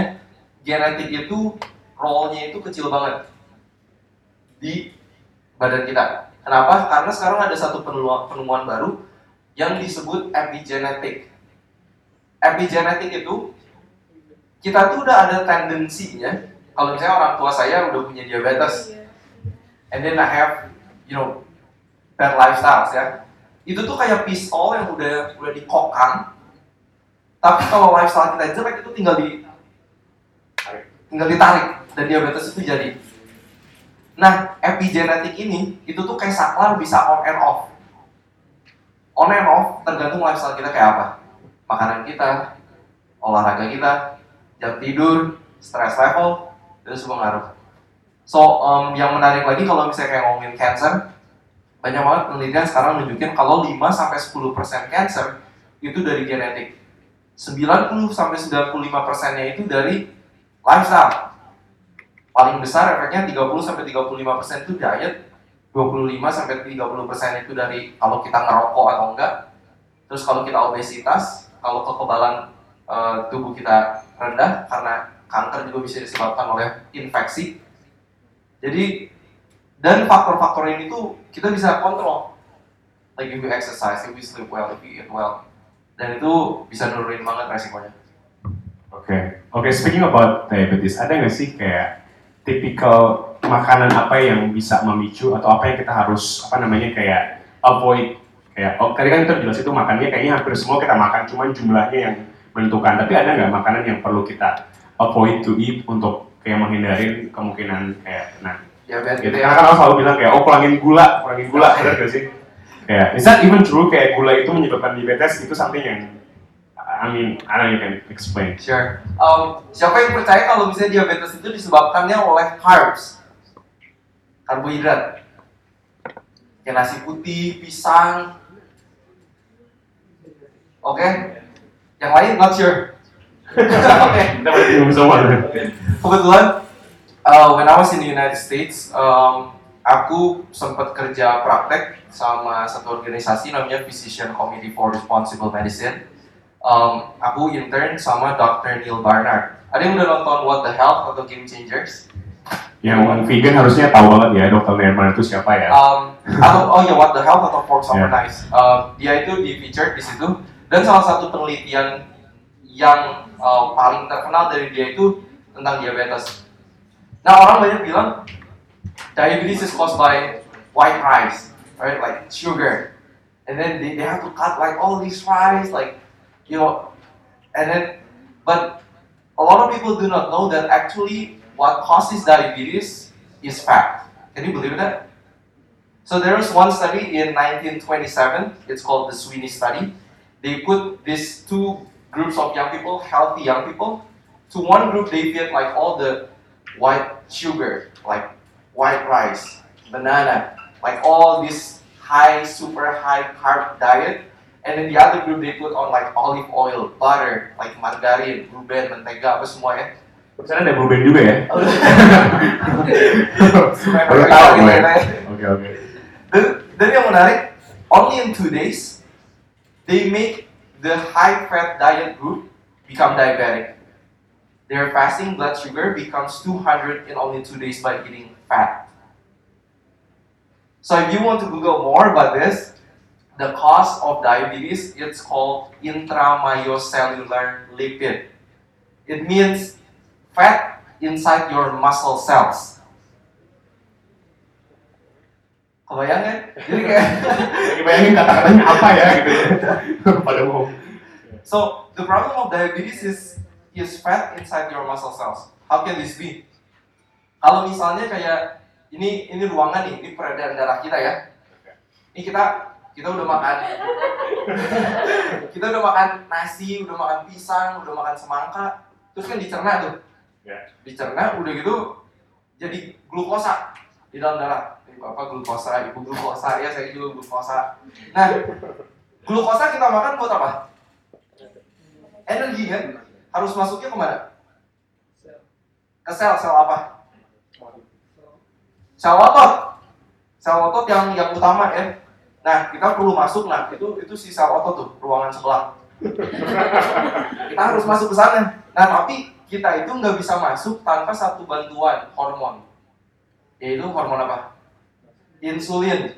genetik itu role-nya itu kecil banget di badan kita. Kenapa? Karena sekarang ada satu penemuan, baru yang disebut epigenetik. Epigenetik itu kita tuh udah ada tendensinya. Kalau misalnya orang tua saya udah punya diabetes and then I have you know bad lifestyles ya. Itu tuh kayak pistol yang udah udah dikokang. Tapi kalau lifestyle kita jelek itu tinggal di tinggal ditarik. Dan diabetes itu jadi nah epigenetik ini itu tuh kayak saklar bisa on and off on and off tergantung lifestyle kita kayak apa makanan kita olahraga kita jam tidur stress level itu semua ngaruh so um, yang menarik lagi kalau misalnya kayak ngomongin cancer banyak banget penelitian sekarang nunjukin kalau 5 sampai 10% cancer itu dari genetik. 90 sampai 95 persennya itu dari lifestyle. Paling besar efeknya 30 sampai 35 persen itu diet, 25 sampai 30 persen itu dari kalau kita ngerokok atau enggak. Terus kalau kita obesitas, kalau kekebalan eh, tubuh kita rendah karena kanker juga bisa disebabkan oleh infeksi. Jadi dan faktor-faktor ini tuh kita bisa kontrol. Like if we exercise, if we sleep well, if we eat well. Dan itu bisa nurunin banget resikonya. Oke, oke. Speaking about diabetes, ada nggak sih kayak tipikal makanan apa yang bisa memicu atau apa yang kita harus apa namanya kayak avoid? Kayak oh, tadi kan kita jelas itu makannya kayaknya hampir semua kita makan, cuman jumlahnya yang menentukan. Tapi ada nggak makanan yang perlu kita avoid to eat untuk kayak menghindari kemungkinan kayak nah Diabetes gitu. gitu Karena ya. kan orang selalu bilang kayak oh kurangin gula, kurangin gula, benar gak sih? Kayak is that even true kayak gula itu menyebabkan diabetes itu something yang I mean, I don't know you can explain. Sure. Um, siapa yang percaya kalau misalnya diabetes itu disebabkannya oleh carbs, karbohidrat, kayak nasi putih, pisang. Oke, yang lain not sure. Oke. Semua. Kebetulan, uh, when I was in the United States, um, aku sempat kerja praktek sama satu organisasi namanya Physician Committee for Responsible Medicine. Um, aku intern sama Dr. Neil Barnard. Ada yang udah nonton What the Health atau Game Changers? Yang vegan harusnya tahu banget ya Dr. Nerman itu siapa ya. Um, atau oh ya What the Health atau Forks Over Yeah. Nice. Um, dia itu di featured di situ dan salah satu penelitian yang uh, paling terkenal dari dia itu tentang diabetes. Nah orang banyak bilang diabetes is caused by white rice, right? Like sugar, and then they, they have to cut like all these rice, like you know, and then but a lot of people do not know that actually what causes diabetes is fat. Can you believe that? So there was one study in 1927. It's called the Sweeney study. They put these two groups of young people, healthy young people. To one group, they fed like all the white sugar, like white rice, banana, like all this high, super high carb diet. And then the other group, they put on like olive oil, butter, like margarin, ruben, mentega, apa semua ya. Sana ada Blueband juga ya. Oh. Baru tahu gue. Oke oke. Dan yang menarik, only in two days, they make the high fat diet group become diabetic. Their fasting blood sugar becomes 200 in only two days by eating fat. So if you want to Google more about this, the cause of diabetes, it's called intramyocellular lipid. It means fat inside your muscle cells. Kebayang kan? Jadi kayak bayangin kata-katanya apa ya gitu. Pada mau. So the problem of diabetes is is fat inside your muscle cells. How can this be? Kalau misalnya kayak ini ini ruangan nih, ini peredaran darah kita ya. Ini kita kita udah makan kita udah makan nasi, udah makan pisang, udah makan semangka, terus kan dicerna tuh. Ya. Dicerna udah gitu jadi glukosa di dalam darah. Ibu apa glukosa, ibu glukosa ya saya juga glukosa. Nah, glukosa kita makan buat apa? energi kan harus masuknya ke mana? Ke sel, sel apa? Sel otot. Sel otot yang yang utama ya. Nah, kita perlu masuk nah itu itu si sel otot tuh ruangan sebelah. kita harus masuk ke sana. Nah, tapi kita itu nggak bisa masuk tanpa satu bantuan hormon. Yaitu hormon apa? Insulin.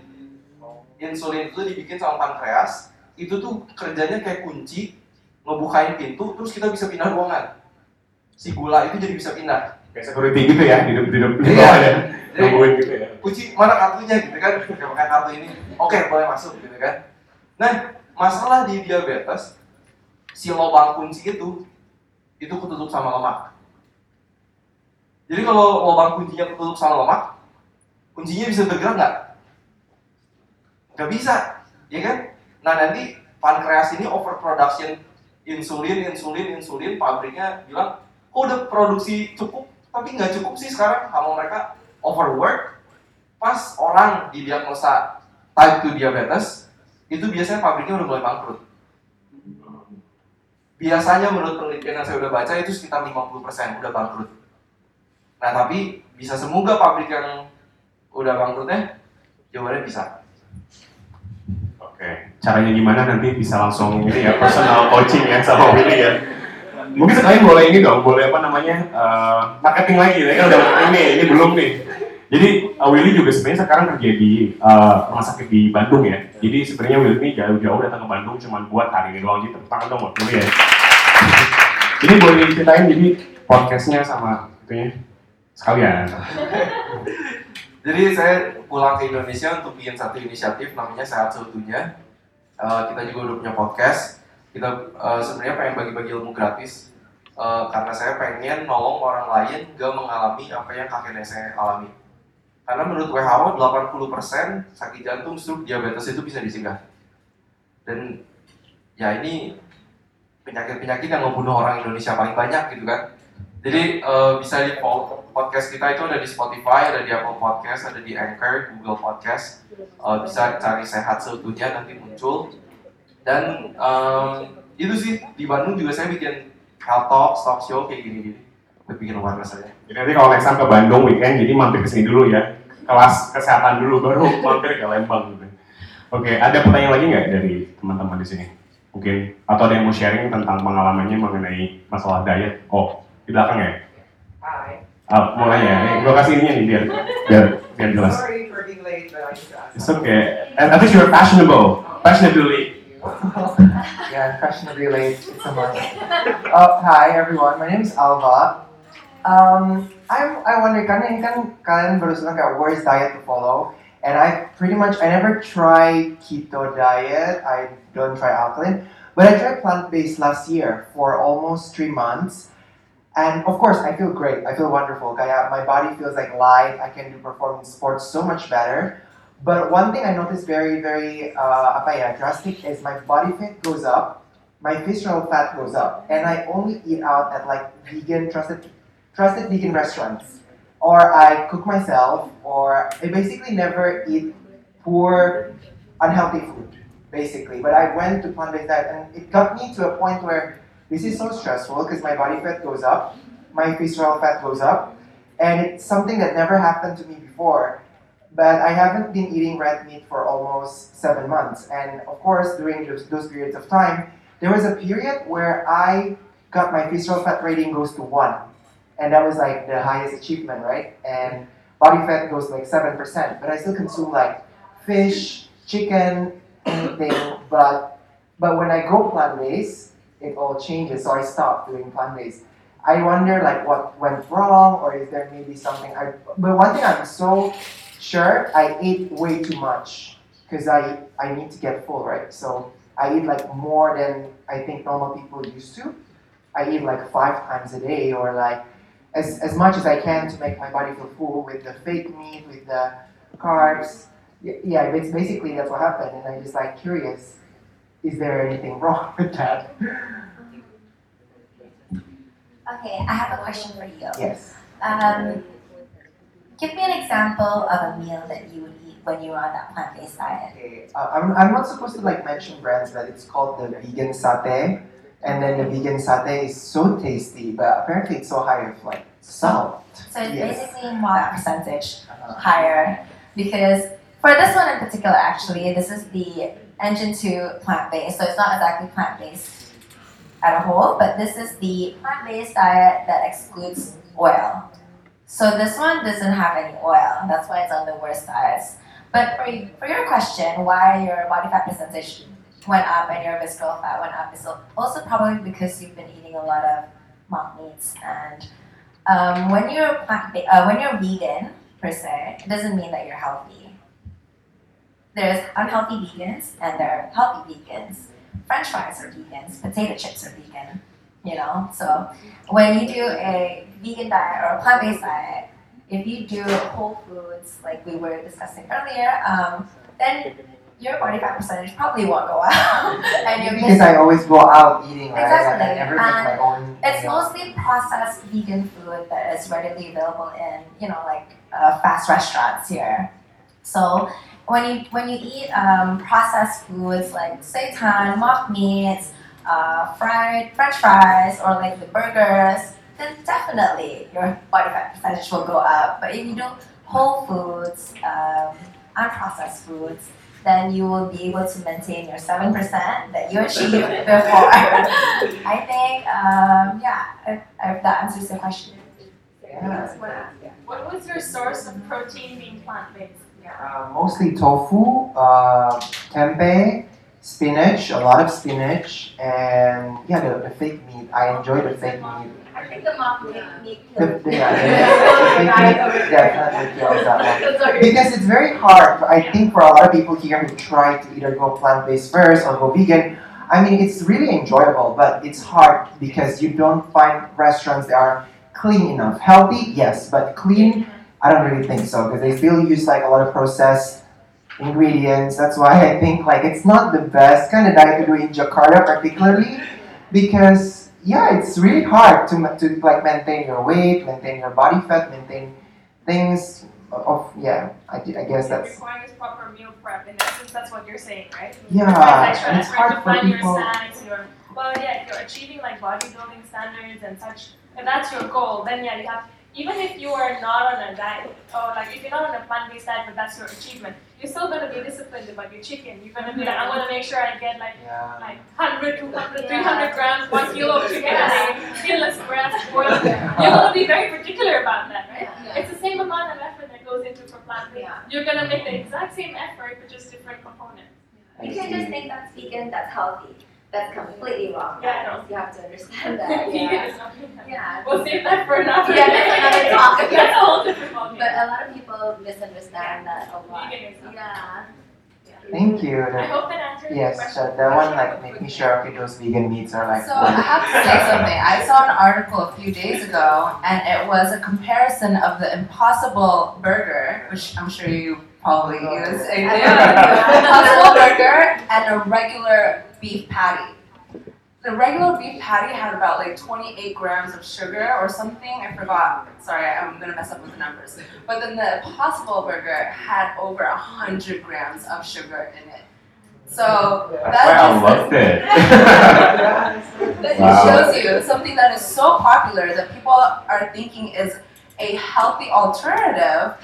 Insulin itu dibikin sama pankreas. Itu tuh kerjanya kayak kunci ngebukain pintu terus kita bisa pindah ruangan si gula itu jadi bisa pindah Kayak security gitu ya, hidup hidup di Iya. bawah ya. Nungguin gitu ya. kunci mana kartunya gitu kan. Pakai kartu ini. Oke boleh masuk gitu kan. Nah masalah di diabetes si lubang kunci itu itu ketutup sama lemak. Jadi kalau lubang kuncinya ketutup sama lemak kuncinya bisa bergerak nggak? Nggak bisa ya kan? Nah nanti pankreas ini overproduction insulin insulin insulin pabriknya bilang kok udah produksi cukup tapi nggak cukup sih sekarang sama mereka overwork pas orang didiagnosa type 2 diabetes itu biasanya pabriknya udah mulai bangkrut biasanya menurut penelitian yang saya udah baca itu sekitar 50% udah bangkrut nah tapi bisa semoga pabrik yang udah bangkrutnya jawabannya bisa Oke, caranya gimana nanti bisa langsung ini ya personal coaching ya sama Willy ya. Mungkin sekalian boleh ini dong, boleh apa namanya eh, marketing lagi ya kan udah ini ini belum nih. Jadi uh, Willy juga sebenarnya sekarang kerja di eh, rumah sakit di Bandung ya. Jadi sebenarnya Willy ini jauh-jauh datang ke Bandung cuma buat hari ini doang. Jadi tepuk dong buat ya. Jadi boleh diceritain jadi podcastnya sama itunya sekalian. Jadi saya pulang ke Indonesia untuk bikin satu inisiatif namanya Sehat Seutuhnya. Eh, kita juga udah punya podcast. Kita eh, sebenarnya pengen bagi-bagi ilmu gratis Eh, karena saya pengen nolong orang lain gak mengalami apa yang kakek saya alami. Karena menurut WHO 80% sakit jantung, stroke, diabetes itu bisa dicegah. Dan ya ini penyakit-penyakit yang membunuh orang Indonesia paling banyak gitu kan. Jadi eh, bisa di po- podcast kita itu ada di Spotify, ada di Apple Podcast, ada di Anchor, Google Podcast. Eh, bisa cari sehat seutuhnya nanti muncul. Dan em, itu sih di Bandung juga saya bikin health talk, talk show kayak gini-gini. Bikin awareness aja. Jadi nanti kalau time ke Bandung weekend, jadi mampir ke sini dulu ya. Kelas kesehatan dulu, baru mampir ke Lembang gitu. Oke, ada pertanyaan lagi nggak dari teman-teman di sini? Mungkin, atau ada yang mau sharing tentang pengalamannya mengenai masalah diet? Oh, di belakang ya? Hi. Ah, mulai ya, nih, gue kasih ininya nih biar, biar, biar jelas. Sorry for being late, but I just asked. It's okay. At, at least you're fashionable. Fashionably. yeah, fashionably late. It's a month. Uh, hi everyone, my name is Alva. Um, I'm, I wonder, karena ini kan kalian baru bilang kayak worst diet to follow, and I pretty much I never try keto diet. I don't try alkaline, but I tried plant-based last year for almost three months. And of course, I feel great. I feel wonderful. Kaya my body feels like light. I can do performance sports so much better. But one thing I noticed very, very uh, ya, drastic is my body fat goes up, my visceral fat goes up, and I only eat out at like vegan trusted, trusted vegan restaurants, or I cook myself, or I basically never eat poor, unhealthy food, basically. But I went to plant-based diet, and it got me to a point where this is so stressful because my body fat goes up, my visceral fat goes up, and it's something that never happened to me before. But I haven't been eating red meat for almost seven months, and of course, during those, those periods of time, there was a period where I got my visceral fat rating goes to one, and that was like the highest achievement, right? And body fat goes like seven percent, but I still consume like fish, chicken, anything. But but when I go plant based, it all changes. So I stopped doing plant based. I wonder like what went wrong, or is there maybe something? I but one thing I'm so sure I ate way too much because I I need to get full, right? So I eat like more than I think normal people used to. I eat like five times a day, or like as, as much as I can to make my body feel full with the fake meat, with the carbs. Yeah, it's basically that's what happened, and I'm just like curious. Is there anything wrong with that? Okay, I have a question for you. Yes. Um, give me an example of a meal that you would eat when you were on that plant-based diet. Okay, uh, I'm, I'm not supposed to like mention brands, but it's called the vegan satay, and then the vegan satay is so tasty, but apparently it's so high of like salt. So it's Yes. basically more percentage higher because for this one in particular, actually, this is the Engine 2 plant-based. So it's not exactly plant-based at a whole, but this is the plant-based diet that excludes oil. So this one doesn't have any oil. That's why it's on the worst diets. But for, for your question, why your body fat percentage went up and your visceral fat went up is also probably because you've been eating a lot of mock meats and um, when you're plant uh, when you're vegan per se, it doesn't mean that you're healthy. There's unhealthy vegans and there are healthy vegans. French fries are vegans, potato chips are vegan. You know, so when you do a vegan diet or a plant-based diet, if you do whole foods like we were discussing earlier, um, then your body fat percentage probably won't go up, and you're Because I always go out eating, right? Exactly. I never make my own. It's meal. mostly processed vegan food that is readily available in, you know, like uh, fast restaurants here. So when you when you eat um, processed foods like seitan, mock meats, uh, fried French fries, or like the burgers, then definitely your body fat percentage will go up. But if you do whole foods, um, unprocessed foods, then you will be able to maintain your seven percent that you achieved before. I think, um, yeah, if, if that answers the question. Yeah. What was your source of protein being plant-based? Uh, mostly tofu, uh, tempeh, spinach, a lot of spinach, and yeah, the, the fake meat. I enjoy the fake meat. I think the mock meat meat The, the, yeah, the, the fake meat definitely kills that one. Because it's very hard, I think, for a lot of people here who try to either go plant based first or go vegan. I mean, it's really enjoyable, but it's hard because you don't find restaurants that are clean enough. Healthy, yes, but clean, I don't really think so because they still use like a lot of processed ingredients. That's why I think like it's not the best kind of diet to do in Jakarta, particularly because yeah, it's really hard to to like maintain your weight, maintain your body fat, maintain things of yeah. I, I guess that's requires proper meal prep. In essence, that's what you're saying, right? Yeah, and it's hard for plan your people- Your well, yeah, if you're achieving like bodybuilding standards and such, if that's your goal, then yeah, you have. Even if you are not on a diet, or like if you're not on a plant-based diet, but that's your achievement, you're still gonna be disciplined about your chicken. You're gonna be like, I'm gonna make sure I get like yeah. like 100, 200, 300 grams, one kilo of chicken a skinless breast, boiled. You're gonna be very particular about that, right? It's the same amount of effort that goes into for plant-based. You're gonna make the exact same effort, but just different components. I You can just think that's vegan, that's healthy. That's completely wrong. Yeah, I know. You have to understand that. Vegan Yeah. is not vegan. yeah. We'll save that for another Yeah, that's another talk. That's a whole different ballgame. But a lot of people misunderstand that a lot. Yeah. Thank you. I hope that answers your yes, question. that, that one like making sure okay those vegan meats are like So I have to say something. I saw an article a few days ago, and it was a comparison of the Impossible Burger, which I'm sure you probably oh, use, a Impossible Burger, and a regular beef patty. The regular beef patty had about like 28 grams of sugar or something. I forgot. Sorry, I'm gonna mess up with the numbers. But then the Impossible Burger had over 100 grams of sugar in it. So That's why I loved it. that Wow. shows you something that is so popular that people are thinking is a healthy alternative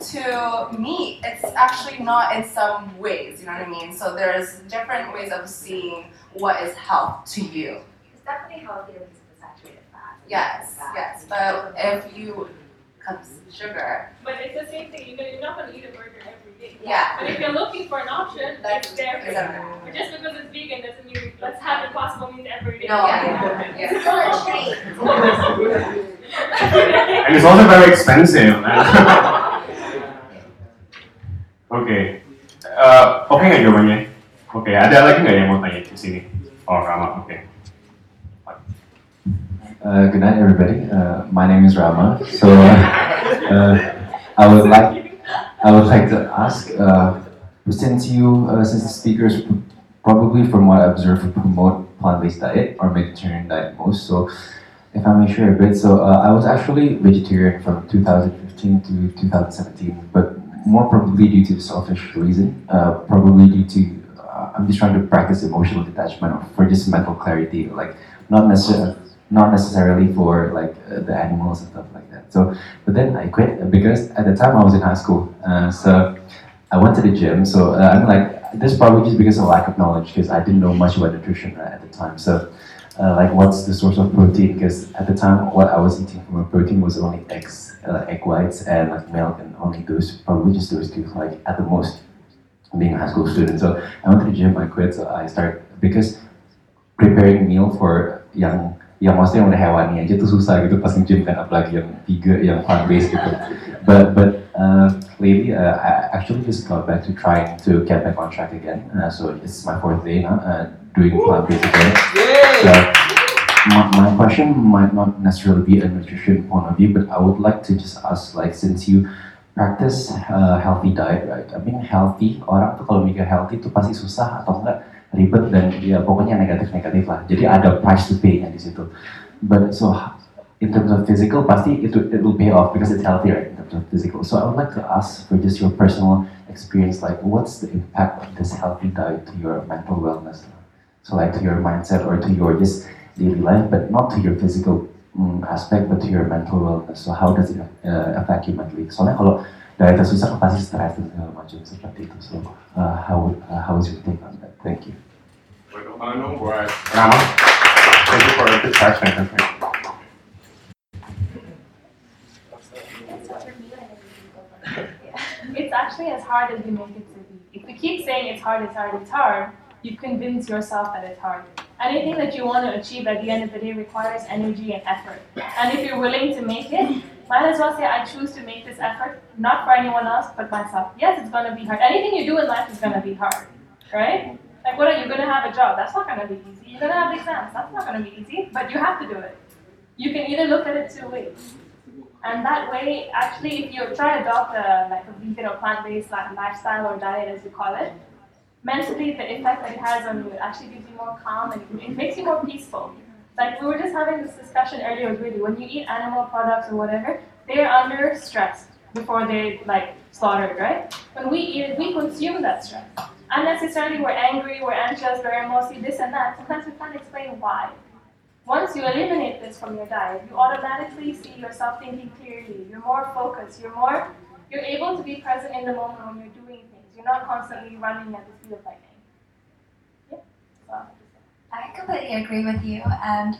to meat. It's actually not in some ways, you know what I mean? So there's different ways of seeing what is health to you. It's definitely healthier because of the saturated fat. Yes, yes. But if you cut sugar, But it's the same thing. You're, you're not going to eat a burger every day. yeah. But if you're looking for an option, That's it's there for you. But just because it's vegan doesn't mean let's have impossible meat every day. No, Yeah. yeah. It's still a treat. And it's also very expensive. Oke, Eh, oke nggak jawabannya? Oke, ada lagi nggak yang mau tanya di sini? Oh, Rama, oke. Uh, good night, everybody. Uh, my name is Rama. So, uh, I would like I would like to ask, uh, since you uh, since the speakers probably from what I observed promote plant-based diet or Mediterranean diet most. So, if I may share a bit, so uh, I was actually vegetarian from 2015 to 2017, but more probably due to selfish reason. Uh, probably due to uh, I'm just trying to practice emotional detachment for just mental clarity, like not necessarily not necessarily for like uh, the animals and stuff like that. So, but then I quit uh, because at the time I was in high school. Uh, so I went to the gym. So uh, I'm like, this probably just because of lack of knowledge because I didn't know much about nutrition at the time. So, uh, like, what's the source of protein? Because at the time, what I was eating from a protein was only eggs, uh, egg whites, and like milk, and only those, probably just those two, like at the most, being a high school student. So I went to the gym. I quit. So I started because preparing meal for young yang yang maksudnya udah hewani aja tuh susah gitu pas nge-gym kan apalagi yang tiga yang plant based gitu but but uh, lately uh, I actually just got back to trying to get back on track again uh, so it's my fourth day now uh, doing plant based again so my, my question might not necessarily be a nutrition point of view but I would like to just ask like since you practice uh, healthy diet right I mean healthy orang tuh kalau mikir healthy tuh pasti susah atau enggak ribet dan ya pokoknya negatif-negatif lah. Jadi ada price to pay-nya di situ. But so in terms of physical pasti itu it will pay off because it's healthy right in terms of physical. So I would like to ask for just your personal experience like what's the impact of this healthy diet to your mental wellness? So like to your mindset or to your just daily life but not to your physical mm, aspect but to your mental wellness. So how does it uh, affect you mentally? Soalnya kalau dietnya susah kan pasti stres dan segala macam seperti itu. So uh, how uh, how is your take on that? Thank you. Ano buat Rama? Thank you for the question. It's actually as hard as we make it to be. If we keep saying it's hard, it's hard, it's hard, you convince yourself that it's hard. Anything that you want to achieve at the end of the day requires energy and effort. And if you're willing to make it, might as well say, I choose to make this effort, not for anyone else, but myself. Yes, it's going to be hard. Anything you do in life is going to be hard, right? Like, what are you going to have a job? That's not going to be easy. You're going to have exams. That's not going to be easy, but you have to do it. You can either look at it two ways. And that way, actually, if you try to adopt a like a vegan or plant-based li- lifestyle or diet, as you call it, mentally the effect that it has on you. It actually gives you more calm and it makes you more peaceful. Like we were just having this discussion earlier with Really. When you eat animal products or whatever, they're under stress before they like slaughtered, right? When we eat it, we consume that stress. Unnecessarily, we're angry, we're anxious, we're emotional, this and that. Sometimes we can't explain why. Once you eliminate this from your diet, you automatically see yourself thinking clearly. You're more focused. You're more, you're able to be present in the moment when you're doing. You're not constantly running at the speed of lightning. Yeah. So, I completely agree with you. And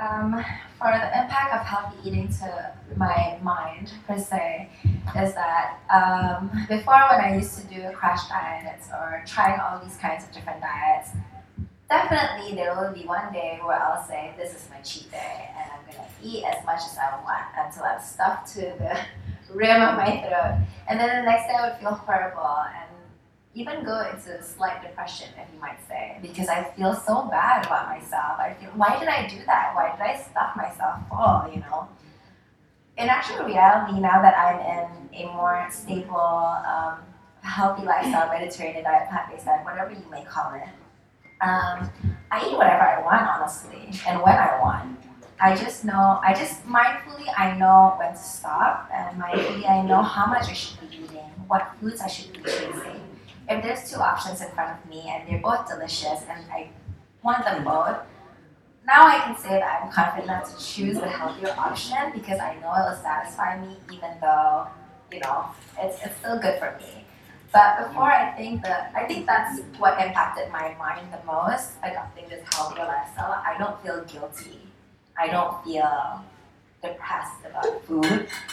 um, for the impact of healthy eating to my mind, per se, is that um, before when I used to do crash diets or trying all these kinds of different diets, definitely there will be one day where I'll say, This is my cheat day, and I'm going to eat as much as I want until I'm stuffed to the rim of my throat. And then the next day I would feel horrible and even go into a slight depression, if you might say, because I feel so bad about myself. I feel, why did I do that? Why did I stuff myself full, you know? In actual reality, now that I'm in a more stable, um, healthy lifestyle, Mediterranean diet, plant-based diet, whatever you may call it, um, I eat whatever I want, honestly, and when I want. I just know, I just mindfully, I know when to stop, and mindfully, I know how much I should be eating, what foods I should be choosing if there's two options in front of me and they're both delicious and I want them both, now I can say that I'm confident to choose the healthier option because I know it will satisfy me even though, you know, it's, it's still good for me. But before I think that I think that's what impacted my mind the most, adopting this healthier lifestyle. I don't feel guilty. I don't feel depressed about food,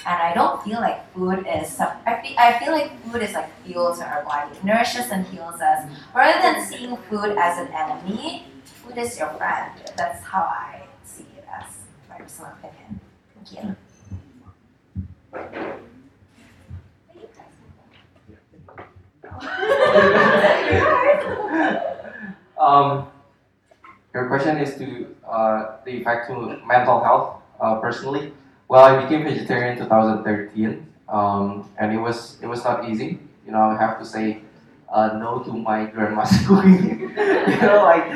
and I don't feel like food is. Some, I feel, I feel like food is like fuel to our body, it nourishes and heals us. Rather than seeing food as an enemy, food is your friend. That's how I see it as my personal opinion. Thank you. um, your question is to uh, the effect to mental health uh, personally. Well, I became vegetarian in 2013, um, and it was it was not easy. You know, I have to say uh, no to my grandma's cooking. you know, like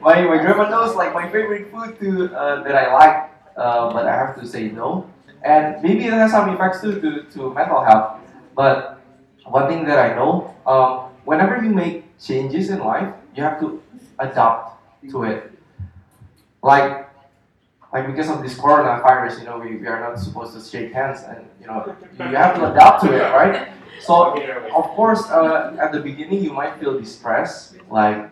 my, my grandma knows like my favorite food to uh, that I like, uh, but I have to say no. And maybe it has some effects too to, to mental health. But one thing that I know, um, whenever you make changes in life, you have to adapt to it. Like like because of this coronavirus, you know, we, we are not supposed to shake hands, and you know, you have to adapt to it, right? So, of course, uh, at the beginning, you might feel distress, like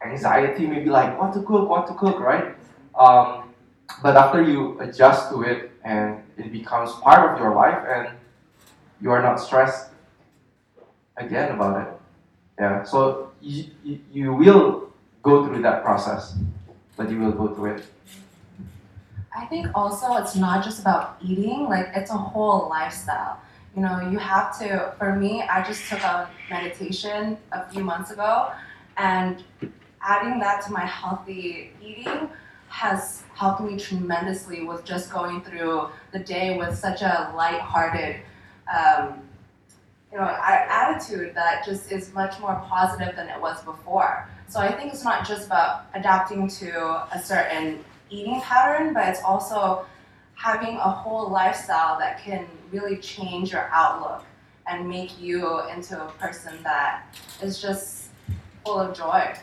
anxiety, maybe like what to cook, what to cook, right? Um, but after you adjust to it and it becomes part of your life, and you are not stressed again about it. Yeah. So you, you, you will go through that process, but you will go through it. I think also it's not just about eating, like it's a whole lifestyle. You know, you have to, for me, I just took on meditation a few months ago, and adding that to my healthy eating has helped me tremendously with just going through the day with such a light-hearted, um, you know, attitude that just is much more positive than it was before. So I think it's not just about adapting to a certain eating pattern, but it's also having a whole lifestyle that can really change your outlook and make you into a person that is just full of joy.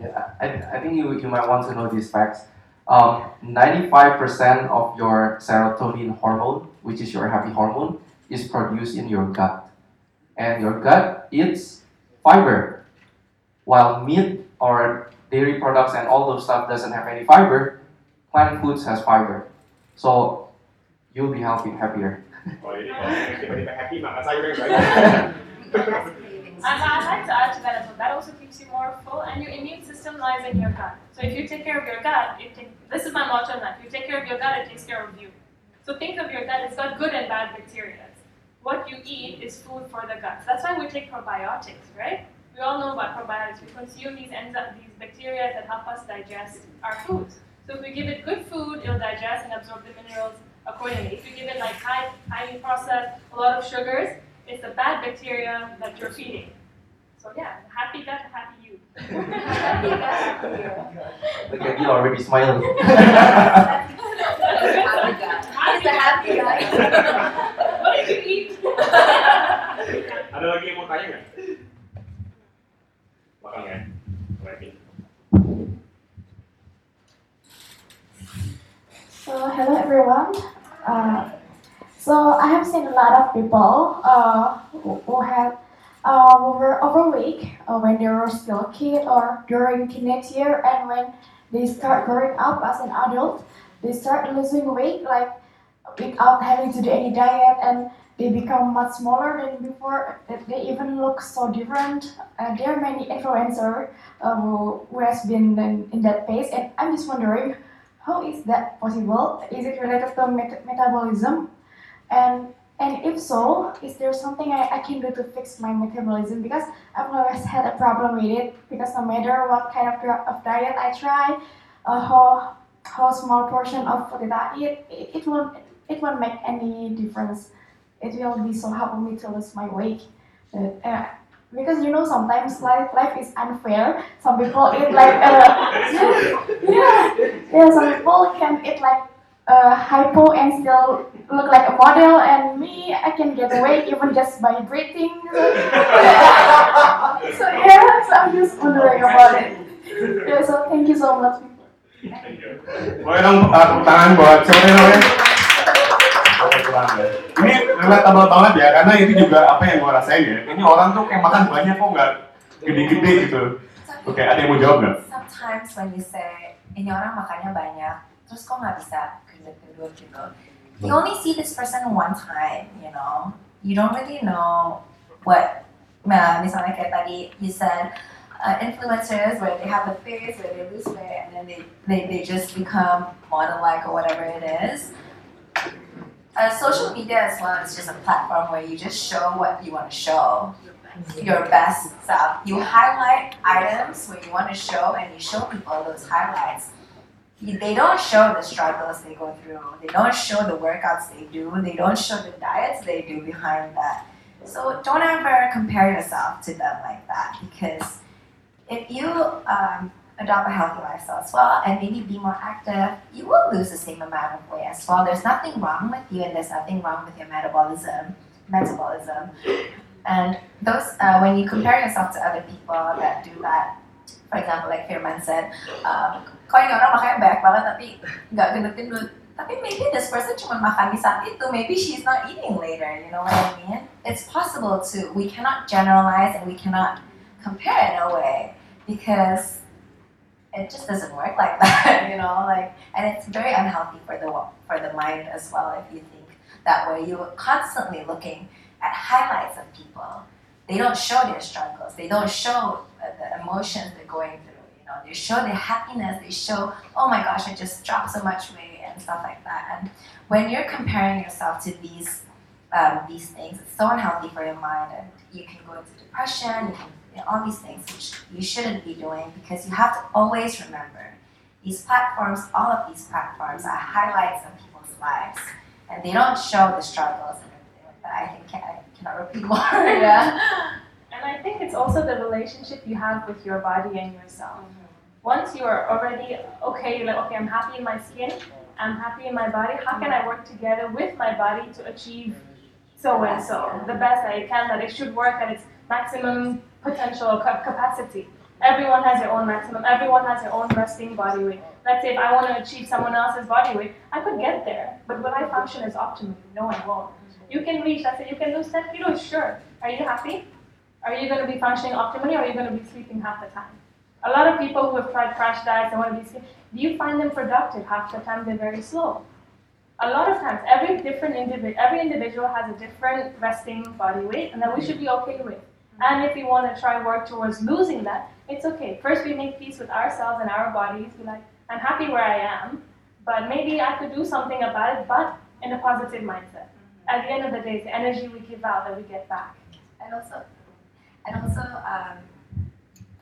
Yeah, I, I think you, you might want to know these facts. Um, 95% of your serotonin hormone, which is your happy hormone, is produced in your gut. And your gut eats fiber, while meat or dairy products and all those stuff doesn't have any fiber, plant foods has fiber. So you'll be healthy, happier. I'd like to add to that as well. That also keeps you more full, and your immune system lies in your gut. So if you take care of your gut, it take, this is my motto in life. If you take care of your gut, it takes care of you. So think of your gut. It's got good and bad bacteria. What you eat is food for the gut. That's why we take probiotics, right? We all know about probiotics. We consume these enzymes, these bacteria that help us digest our foods. So if we give it good food, it'll digest and absorb the minerals accordingly. If you give it like high, highly processed, a lot of sugars, it's the bad bacteria that you're feeding. So yeah, happy gut, happy you. Happy gut, you. Look at you already smiling. Happy gut. It's a happy gut. What did you eat? Ada lagi yang mau tanya nggak? So hello everyone. Uh, so I have seen a lot of people uh, who, have uh, who were overweight uh, when they were still a kid or during teenage year, and when they start growing up as an adult, they start losing weight like without having to do any diet, and they become much smaller than before. They- even look so different. Uh, there are many influencers uh, who, who has been in, in that phase, and I'm just wondering how is that possible? Is it related to met- metabolism? And and if so, is there something I, I can do to fix my metabolism? Because I've always had a problem with it. Because no matter what kind of, of diet I try, uh, how how small portion of food that I eat, it, it won't it won't make any difference. It will be so hard for me to lose my weight. Uh, uh, because you know sometimes life life is unfair. Some people eat like uh, yeah, yeah. Some people can eat like uh, hypo and still look like a model, and me, I can get away even just by breathing. so yeah, so I'm just wondering about it. Yeah, so thank you so much. Buat siapa Ini relatable banget ya, karena itu juga apa yang gue rasain ya. Ini orang tuh kayak makan banyak kok nggak gede-gede gitu. Oke, ada yang mau jawab nggak? Sometimes when you say ini orang makannya banyak, terus kok nggak bisa gendut-gendut gitu. You only see this person one time, you know. You don't really know what. Nah, misalnya kayak tadi you said uh, influencers where they have the face where they lose weight and then they, they, they just become model like or whatever it is. Uh, social media as well is just a platform where you just show what you want to show your best self. You highlight items where you want to show, and you show people those highlights. They don't show the struggles they go through. They don't show the workouts they do. They don't show the diets they do behind that. So don't ever compare yourself to them like that because if you um, adopt a healthy lifestyle as well and maybe be more active, you will lose the same amount of weight as well. There's nothing wrong with you and there's nothing wrong with your metabolism. Metabolism. And those, uh, when you compare yourself to other people that do that, for example, like Firman said, um, orang makannya banyak banget tapi nggak gendut-gendut. Tapi maybe this person cuma makan di saat itu, maybe she's not eating later, you know what I mean? It's possible to, we cannot generalize and we cannot compare in a way because it just doesn't work like that, you know, like, and it's very unhealthy for the, for the mind as well if you think that way. You're constantly looking at highlights of people. They don't show their struggles. They don't show uh, the emotions they're going through. You know, they show their happiness. They show, oh my gosh, I just dropped so much weight and stuff like that. And when you're comparing yourself to these um, these things, it's so unhealthy for your mind, and you can go into depression. You can know, all these things which you shouldn't be doing because you have to always remember these platforms. All of these platforms are highlights of people's lives, and they don't show the struggles and everything like that. I think I cannot repeat more. yeah. And I think it's also the relationship you have with your body and yourself. Mm-hmm. Once you are already okay, you're like, okay, I'm happy in my skin, I'm happy in my body. How can I work together with my body to achieve so and so the best that I can, that it should work at its maximum potential ca- capacity? Everyone has their own maximum. Everyone has their own resting body weight. Let's say if I want to achieve someone else's body weight, I could get there, but will I function as optimally? No, I won't. You can reach. Let's say you can lose 10 kilos. Sure. Are you happy? Are you going to be functioning optimally or are you going to be sleeping half the time? A lot of people who have tried crash diets and want to be skinny, do you find them productive? Half the time they're very slow. A lot of times, every different individual, every individual has a different resting body weight, and that we should be okay with. And if we want to try work towards losing that, it's okay. First, we make peace with ourselves and our bodies. Be like, I'm happy where I am, but maybe I could do something about it, but in a positive mindset. At the end of the day, it's the energy we give out that we get back. And also, and also, um,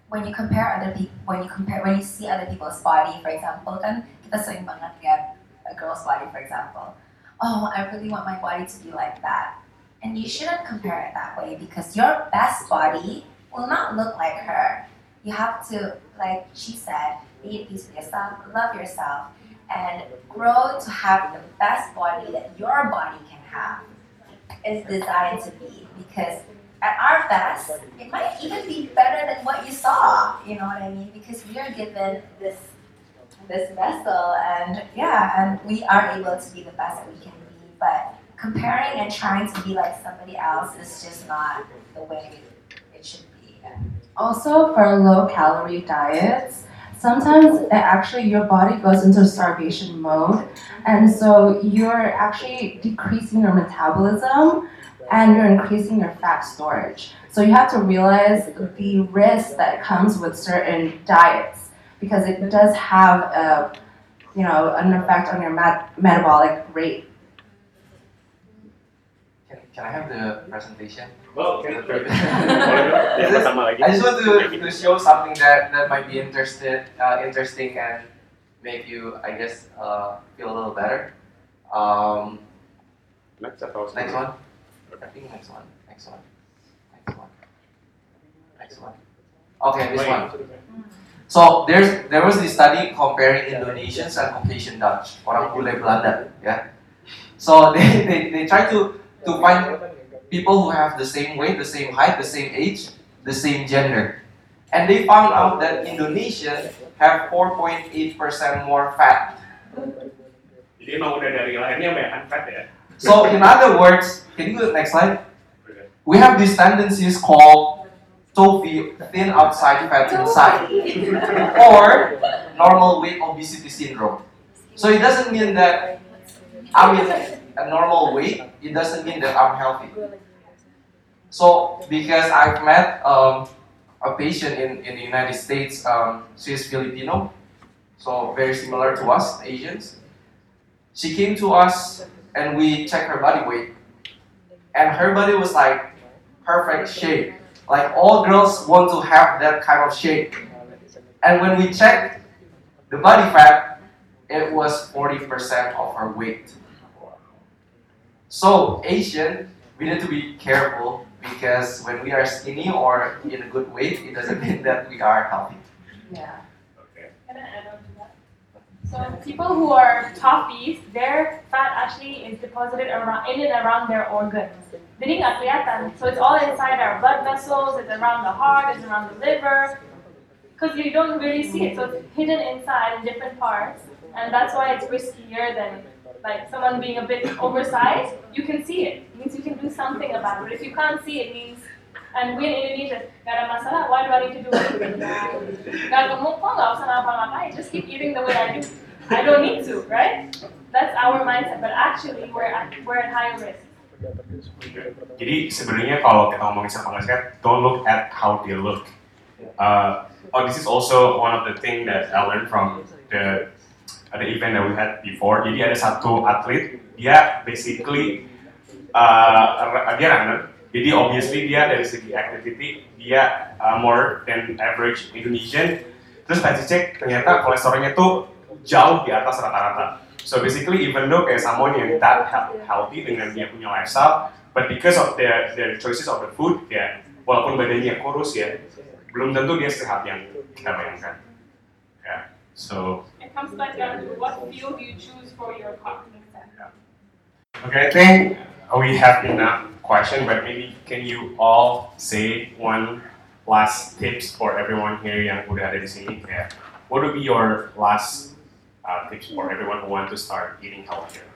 when you compare other people, when you compare, when you see other people's body, for example, kan kita sering banget lihat a girl's body, for example. Oh, I really want my body to be like that. And you shouldn't compare it that way because your best body will not look like her. You have to, like she said, be at peace with yourself, love yourself, and grow to have the best body that your body can have is designed to be because at our best, it might even be better than what you saw. You know what I mean? Because we are given this this vessel, and yeah, and we are able to be the best that we can be. But comparing and trying to be like somebody else is just not the way it should be. Also, for low calorie diets, sometimes actually your body goes into starvation mode, and so you're actually decreasing your metabolism and you're increasing your fat storage. So you have to realize the risk that comes with certain diets because it does have a you know an effect on your met- metabolic rate. Can, I have the presentation? Well, okay. I just, I just want to, to show something that, that might be interested, uh, interesting and make you, I guess, uh, feel a little better. Um, Next next one. I think next one. Next one. Next one. Next one. Okay, this one. So there's there was this study comparing Indonesians and Caucasian Dutch, orang bule Belanda, yeah. So they, they, they try to to find people who have the same weight, the same height, the same age, the same gender. And they found out that Indonesians have 4.8% more fat. Jadi emang udah dari lahirnya banyak fat ya. So in other words, can you go to the next slide? We have these tendencies called TOFI, thin outside, fat inside, or normal weight obesity syndrome. So it doesn't mean that I'm in a normal weight, it doesn't mean that I'm healthy. So because I've met um, a patient in, in the United States, um, she's Filipino, so very similar to us, Asians. She came to us and we checked her body weight. And her body was like perfect shape. Like all girls want to have that kind of shape. And when we checked the body fat, it was 40% of her weight. So Asian, we need to be careful because when we are skinny or in a good weight, it doesn't mean that we are healthy. Yeah. Okay. Can I add on to that? So people who are TOFIs, their fat actually is deposited around in and around their organs. Jadi nggak kelihatan. So it's all inside our blood vessels, it's around the heart, it's around the liver. Because you don't really see it, so it's hidden inside in different parts, and that's why it's riskier than like someone being a bit oversized. You can see it. It means you can do something about it. If you can't see it, it means and we in Indonesia, gak ada masalah, why do I need to do ngapa-ngapain, just keep eating the way I do. I don't need to, right? That's our mindset, but actually we're at, we're at higher risk. Jadi sebenarnya kalau kita ngomongin self sehat, don't look at how they look. Uh, oh, this is also one of the thing that I learned from the the event that we had before. Jadi ada satu atlet, dia basically uh, dia runner. Jadi obviously dia dari segi activity dia uh, more than average Indonesian. Terus pas dicek ternyata kolesterolnya tuh jauh di atas rata-rata. So basically even though kayak someone yang that he- healthy dengan dia punya lifestyle, but because of their their choices of the food ya, walaupun badannya kurus ya, belum tentu dia sehat yang kita bayangkan. Ya, so It comes back down to what field you choose for your cognitive center. Okay, I think we have enough question, but maybe can you all say one last tips for everyone here yang udah ada di sini? Yeah. What would be your last uh, tips for everyone who want to start eating healthier?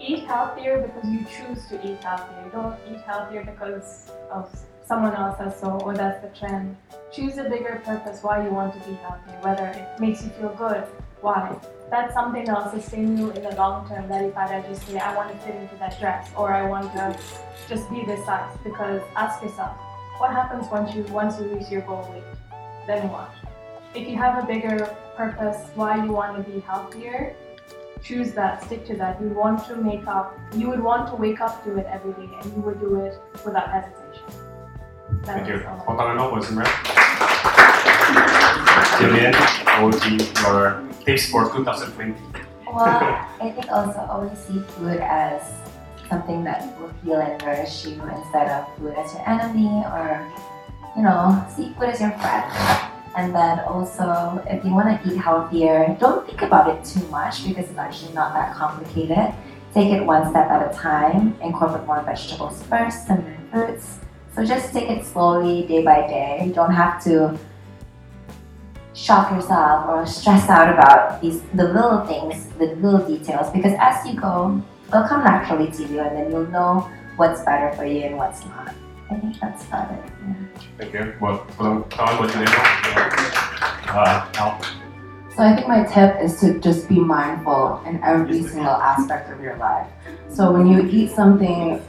Eat healthier because you choose to eat healthier. Don't eat healthier because of someone else says so or that's the trend. Choose a bigger purpose why you want to be healthy, whether it makes you feel good, why. That's something that will sustain you in the long term. That if I just say I want to fit into that dress or I want to just be this size, because ask yourself, what happens once you once you reach your goal weight? Then what? If you have a bigger purpose why you want to be healthier, choose that, stick to that. You want to make up, you would want to wake up to it every day and you would do it without hesitation. Thank you. All. Potongan dong buat Simran. Jillian, what would be your tips for 2020? Well, I think also always see food as something that will heal and nourish you instead of food as your enemy or, you know, see food as your friend. And then also, if you want to eat healthier, don't think about it too much because it's actually not that complicated. Take it one step at a time, incorporate more vegetables first and then fruits. So just take it slowly, day by day. You don't have to shock yourself or stress out about these the little things, the little details, because as you go, they'll come naturally to you, and then you'll know what's better for you and what's not. I think that's about it. Yeah. Thank you. Buat kawan buat Julian dong. Uh, Al. So I think my tip is to just be mindful in every single aspect of your life. So when you eat something,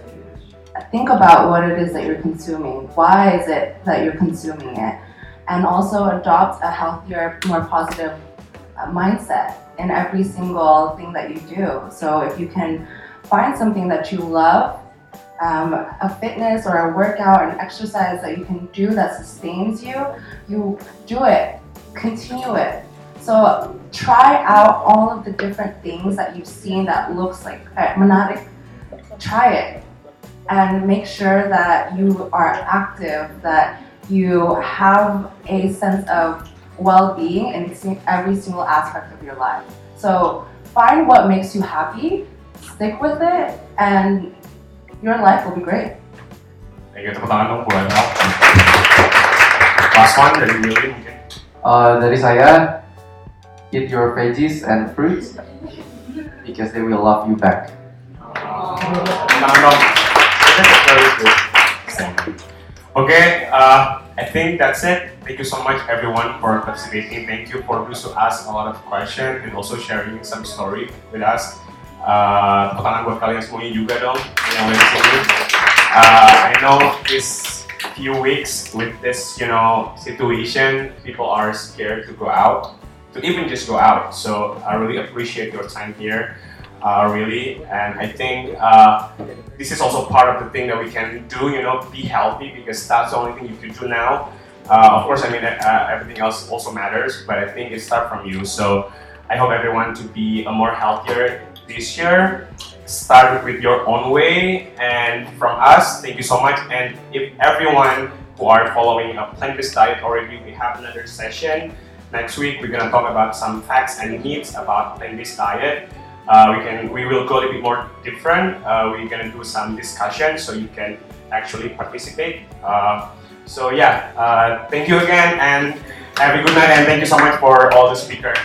think about what it is that you're consuming. Why is it that you're consuming it? And also adopt a healthier, more positive uh, mindset in every single thing that you do. So if you can find something that you love, um, a fitness or a workout, an exercise that you can do that sustains you, you do it, continue it. So try out all of the different things that you've seen that looks like uh, monadic. Try it and make sure that you are active, that you have a sense of well-being in every single aspect of your life. So find what makes you happy, stick with it, and your life will be great. Thank you. Tepuk tangan dong buat Last one dari Willy mungkin. Uh, dari saya, eat your veggies and fruits because they will love you back. Tepuk tangan dong. Okay, uh, I think that's it. Thank you so much everyone for participating. Thank you for who asked a lot of questions and also sharing some story with us. Uh, buat kalian semuanya juga dong yang. Uh, I know this few weeks with this, you know, situation, people are scared to go out, to even just go out. So I really appreciate your time here uh, really. And I think uh, this is also part of the thing that we can do, you know, be healthy because that's the only thing you can do now. Uh, of course, I mean, uh, everything else also matters, but I think it starts from you. So I hope everyone to be a more healthier this year. Start with your own way, and from us, thank you so much. And if everyone who are following a plant-based diet already, we have another session next week. We're gonna talk about some facts and myths about plant-based diet. Uh, we can we will go a little bit more different. Uh, we're gonna do some discussion so you can actually participate. Uh, so yeah, uh, thank you again and have a good night and thank you so much for all the speakers.